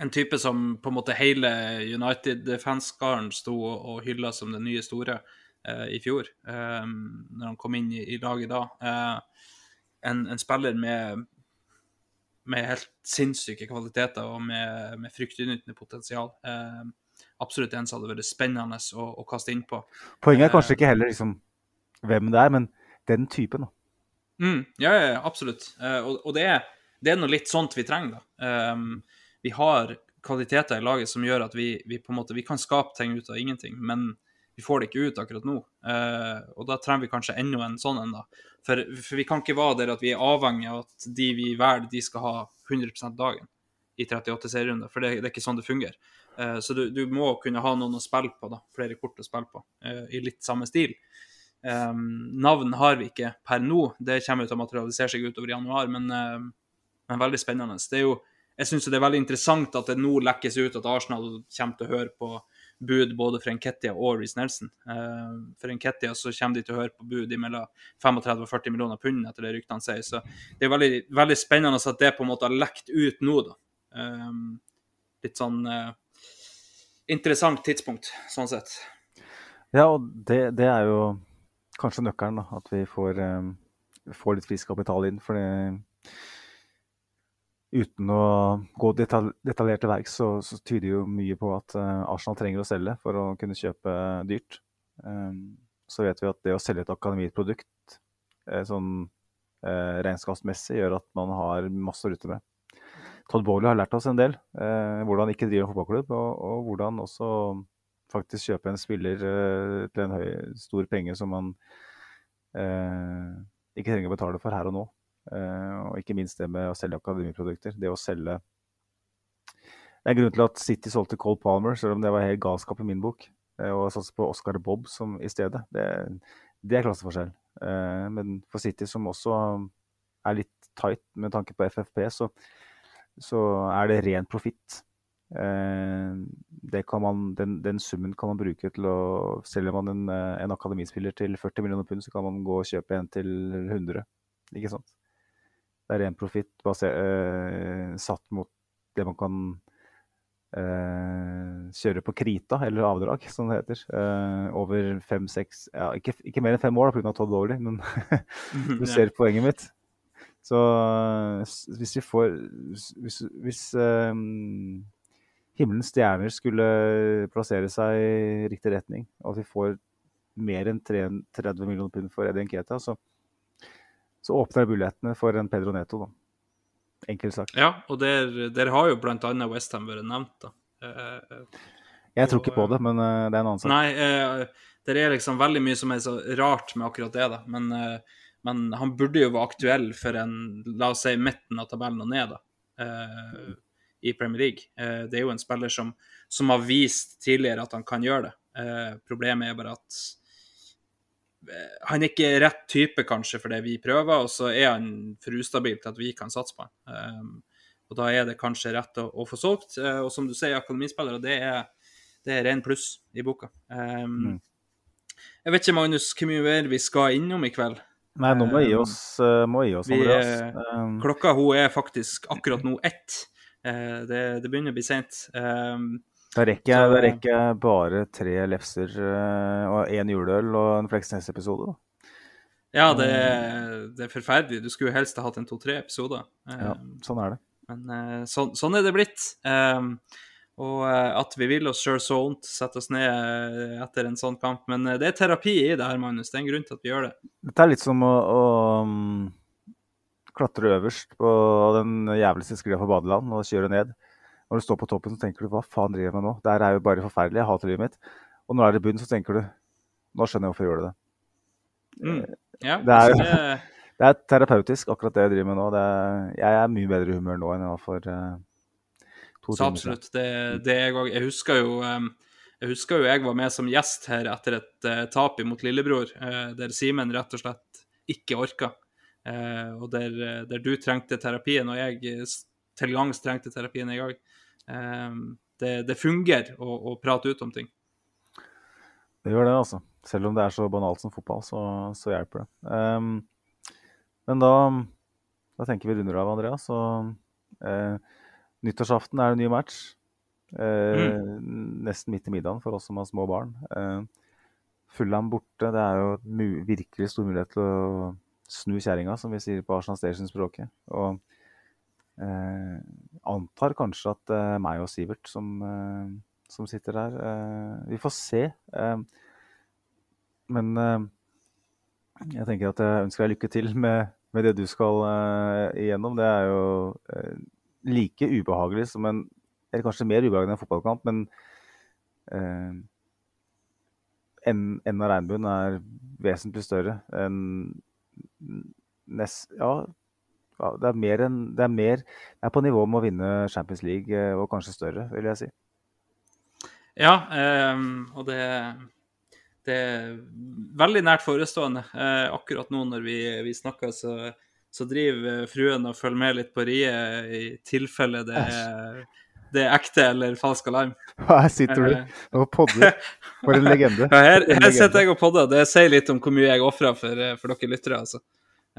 en type som på en måte hele United-fanskaren sto og, hylla som den nye store i fjor, um, når han kom inn i, i laget da. Eh, en, en spiller med, med helt sinnssyke kvaliteter og med, med fryktinngytende potensial. Eh, absolutt en som hadde vært spennende å, å kaste innpå. Poenget er kanskje ikke heller liksom hvem det er, men den typen. da. Mm, ja, ja, absolutt. Eh, og og det, er, det er noe litt sånt vi trenger, da. Vi har kvaliteter i laget som gjør at vi, vi på en måte, vi kan skape ting ut av ingenting, men vi får det ikke ut akkurat nå. Eh, og da trenger vi kanskje enda en sånn en, da. For, for vi kan ikke være der at vi er avhengig av at de vi velger, de skal ha 100% dagen i 38 serierunder, for det, det er ikke sånn det fungerer. Eh, så du, du må kunne ha noen å spille på, da. Flere kort å spille på, eh, i litt samme stil. Um, navn har vi ikke per nå, det kommer til å materialisere seg utover i januar, men, um, men veldig spennende. Det er jo, jeg syns det er veldig interessant at det nå lekkes ut at Arsenal kommer til å høre på bud både for Enketia og Reece Nelson. Uh, for Enketia så kommer de til å høre på bud mellom 35 og 40 millioner pund, etter det ryktene sier. Så det er veldig, veldig spennende at det på en måte har lekt ut nå, da. Um, litt sånn uh, interessant tidspunkt, sånn sett. Ja, og det, det er jo kanskje nøkkelen, da. At vi får, eh, får litt frisk kapital inn. For det, uten å gå detal detaljert til verks, så, så tyder jo mye på at eh, Arsenal trenger å selge for å kunne kjøpe dyrt. Um, så vet vi at det å selge et akademiprodukt eh, sånn eh, regnskapsmessig gjør at man har masse å rutte med. Todd Bowley har lært oss en del. Eh, hvordan ikke drive en fotballklubb, og, og hvordan også faktisk kjøpe en spiller eh, til en høy, stor penge som man eh, ikke trenger å betale for her og nå. Eh, og ikke minst det med å selge akademiprodukter. Det å selge Det er grunnen grunn til at City solgte Cole Palmer, selv om det var helt galskap i min bok. Eh, og satse på Oscar Bob som i stedet. Det, det er klasseforskjell. Eh, men for City, som også er litt tight med tanke på FFP, så, så er det ren profitt. Den, den, summen kan man bruke til å Selger man en, en akademispiller til 40 millioner pund, så kan man gå og kjøpe en til 100. Ikke sant? Det er ren profitt eh, satt mot det man kan eh, kjøre på krita, eller avdrag, som det heter. Eh, over fem-seks ja, ikke, ikke, mer enn fem år pga. Todd Bowley, men [laughs] du ser poenget mitt. Så hvis vi får Hvis, hvis eh, himmelens stjerner skulle plassere seg i riktig retning, og at vi får mer enn 30 millioner pund for Eddie Nketa, så, så åpner det mulighetene for en Pedro Neto, da. Enkelt sagt. Ja, og der, der har jo annet Westham vært nevnt, da. Eh, Jeg tror ikke på det, men eh, det er en annen sak. Nei, eh, det er liksom veldig mye som er så rart med akkurat det, da. Men, eh, men han burde jo være aktuell for en, la oss si, midten av tabellen og ned, da. eh, I Premier League. Eh, det er jo en spiller som, som har vist tidligere at han kan gjøre det. Eh, problemet er bare at eh, han er ikke rett type, kanskje, for det vi prøver, og så er han for ustabil til at vi kan satse på han. Um, og da er det kanskje rett å, å få solgt. Uh, og som du sier, akademispillere, det er, det er ren pluss i boka. Um, Mm. Jeg vet ikke, Magnus, hvor mye mer vi skal innom i kveld. Nei, nå må vi gi oss, eh, må gi oss Vi, Andreas. Um, Klokka hun er faktisk akkurat nå ett. Det, det begynner å bli seint. Um, Da rekker jeg, da rekker jeg bare tre lefser eh, og én juleøl og en Fleksnes-episode. ja, det, det er forferdelig. Du skulle jo helst ha hatt en to-tre episoder. Ja, Um, sånn er det. Men så, sånn, sånn er det blitt. Og eh, at vi vil oss sjøl så vondt, sette oss ned eh, etter en sånn kamp. Men eh, det er terapi i det her, Magnus. Det er en grunn til at vi gjør det. Dette er litt som å, å um, klatre øverst på den jævligste sklia på badeland og kjøre ned. Når du står på toppen, så tenker du hva faen driver jeg med nå? Det her er jo bare forferdelig, jeg hater livet mitt. Og når du er i bunnen, så tenker du nå skjønner jeg hvorfor jeg gjør det. Mm. Ja, Det er- altså, det, [laughs] Det er terapeutisk, akkurat det jeg driver med nå. Det er, jeg er mye bedre i humør nå enn jeg var for uh, to Så timer siden. absolutt. Det, det jeg. Jeg husker jo um, jeg husker jo jeg var med som gjest her etter et uh, tap imot lillebror, uh, der Simen rett og slett ikke orka. Uh, og der, eh, der du trengte terapien, og jeg eh, til gangs trengte terapien i òg. Det, det fungerer å, å prate ut om ting. Det gjør det, altså. Selv om det er så banalt som fotball, så, så hjelper det. Um, men da, da tenker vi runder av, Andreas. Og, uh, nyttårsaften er en ny match. Eh, Nesten midt i middagen for oss som har små barn. Uh, Fulham borte. Det er jo virkelig stor mulighet til å snu kjerringa, som vi sier på Arsenal Station-språket. Og antar kanskje at det er meg og Sivert som, eh, som sitter der. Eh, vi får se. Eh, men eh, jeg tenker at jeg ønsker deg lykke til med, med det du skal eh, igjennom. Det er jo eh, like ubehagelig som en Eller kanskje mer ubehagelig enn en fotballkamp, men eh, enden av regnbuen er vesentlig større enn nest, ja, det er mer enn Det er mer Det er på nivå med å vinne Champions League, eh, og kanskje større, vil jeg si. Ja, eh, og det, det er veldig nært forestående. Eh, akkurat nå når vi, vi snakker, så, så driver fruen og følger med litt på riet i tilfelle det er, det er ekte eller falsk alarm. [laughs] Her sitter du og podder. For en legende. [laughs] Ja, her, her sitter jeg og podder. Det sier litt om hvor mye jeg ofrer for, eh, for dere lyttere. altså.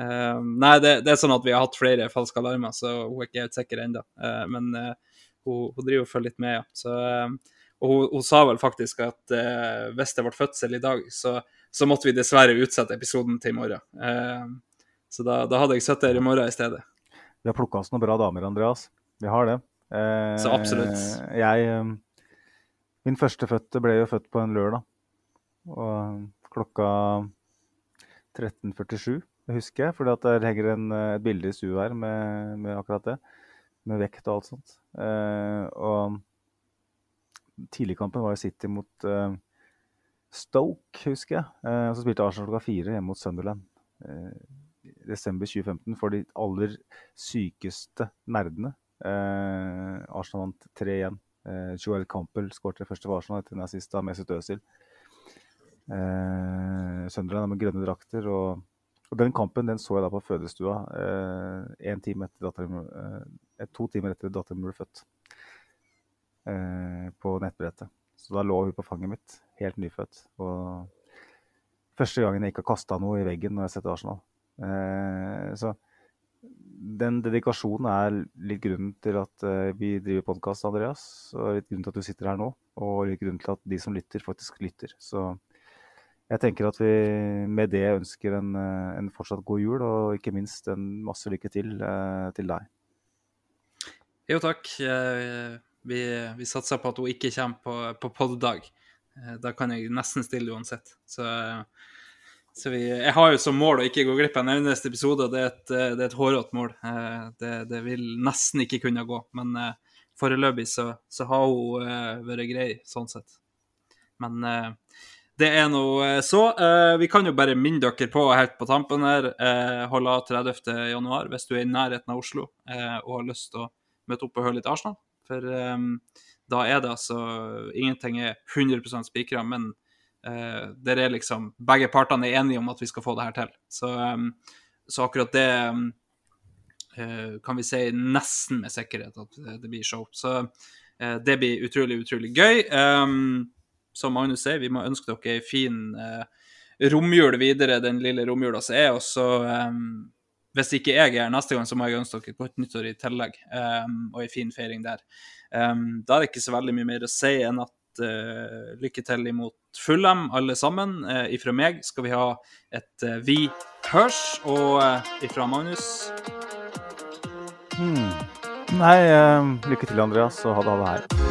Ehm, nei, det, det er sånn at vi har hatt flere falske alarmer, så hun er ikke helt sikker ennå. men uh, hun, hun driver og følger litt med, ja. Så, uh, og hun, hun sa vel faktisk at eh, hvis det ble fødsel i dag, så, så måtte vi dessverre utsette episoden til i morgen. Så da, da hadde jeg sittet her i morgen i stedet. Vi har plukka oss noen bra damer, Andreas. Vi har det. Så absolutt. Jeg Min førstefødte ble jo født på en lørdag. Og klokka 13.47, det husker jeg. For der henger en, eh, et bilde i stua her med, med akkurat det. Med vekt og alt sånt. Eh, og tidligkampen var jo City mot eh, Stoke, husker jeg. Eh, og så spilte Arsenal klokka fire hjemme mot Sunderland. Eh, desember 2015 for de aller sykeste nerdene. Eh, Arsenal vant 3-1. Eh, Joel Campbell skåret det første for Arsenal etter en assist av Mesut Özil. Eh, Sunderland er med grønne drakter. Og, og den kampen den så jeg da på fødestua eh, time etter eh, to timer etter datteren ble født. Eh, på nettbrettet. Så da lå hun på fanget mitt, helt nyfødt. Og første gangen jeg ikke har kasta noe i veggen når jeg har sett Arsenal. Eh, så den dedikasjonen er litt grunnen til at eh, vi driver podkast, Andreas. Og litt grunnen til at du sitter her nå. Og litt grunnen til at de som lytter, faktisk lytter. Så jeg tenker at vi med det ønsker en, eh, en fortsatt god jul, og ikke minst en masse lykke til eh, til deg. Jo, takk. Vi, vi satser på at hun ikke kommer på, på poddag. Eh, Da kan jeg nesten stille uansett. Så, så vi, jeg har jo som mål å ikke gå glipp av en eneste episode, og det er et, det et hårete mål. Det, det vil nesten ikke kunne gå. Men foreløpig så, så har hun vært grei, sånn sett. Men det er nå eh, så. Eh, vi kan jo bare minne dere på helt på tampen her, eh, holde av 30. januar hvis du er i nærheten av Oslo eh, og har lyst til å møte opp og høre litt Arsenal. For da er det altså Ingenting er 100% spikra, men eh, der er liksom Begge partene er enige om at vi skal få det her til. Så, så akkurat det kan vi si nesten med sikkerhet at det, blir show. Så det blir utrolig, utrolig gøy. Um, som Magnus sier, vi må ønske dere ei en fin eh, romjul videre, den lille romjula som er. Og så, em, hvis ikke jeg er her neste gang, så må jeg ønske dere godt nyttår i tillegg. em, og ei fin feiring der. Em, da er det ikke så veldig mye mer å si enn at eh, lykke til imot Fullem, alle sammen. Uh, ifra meg skal vi ha et eh, Vi hørs, og uh, ifra Magnus Hmm. Nei, lykke til, Andreas, og ha det, ha det her.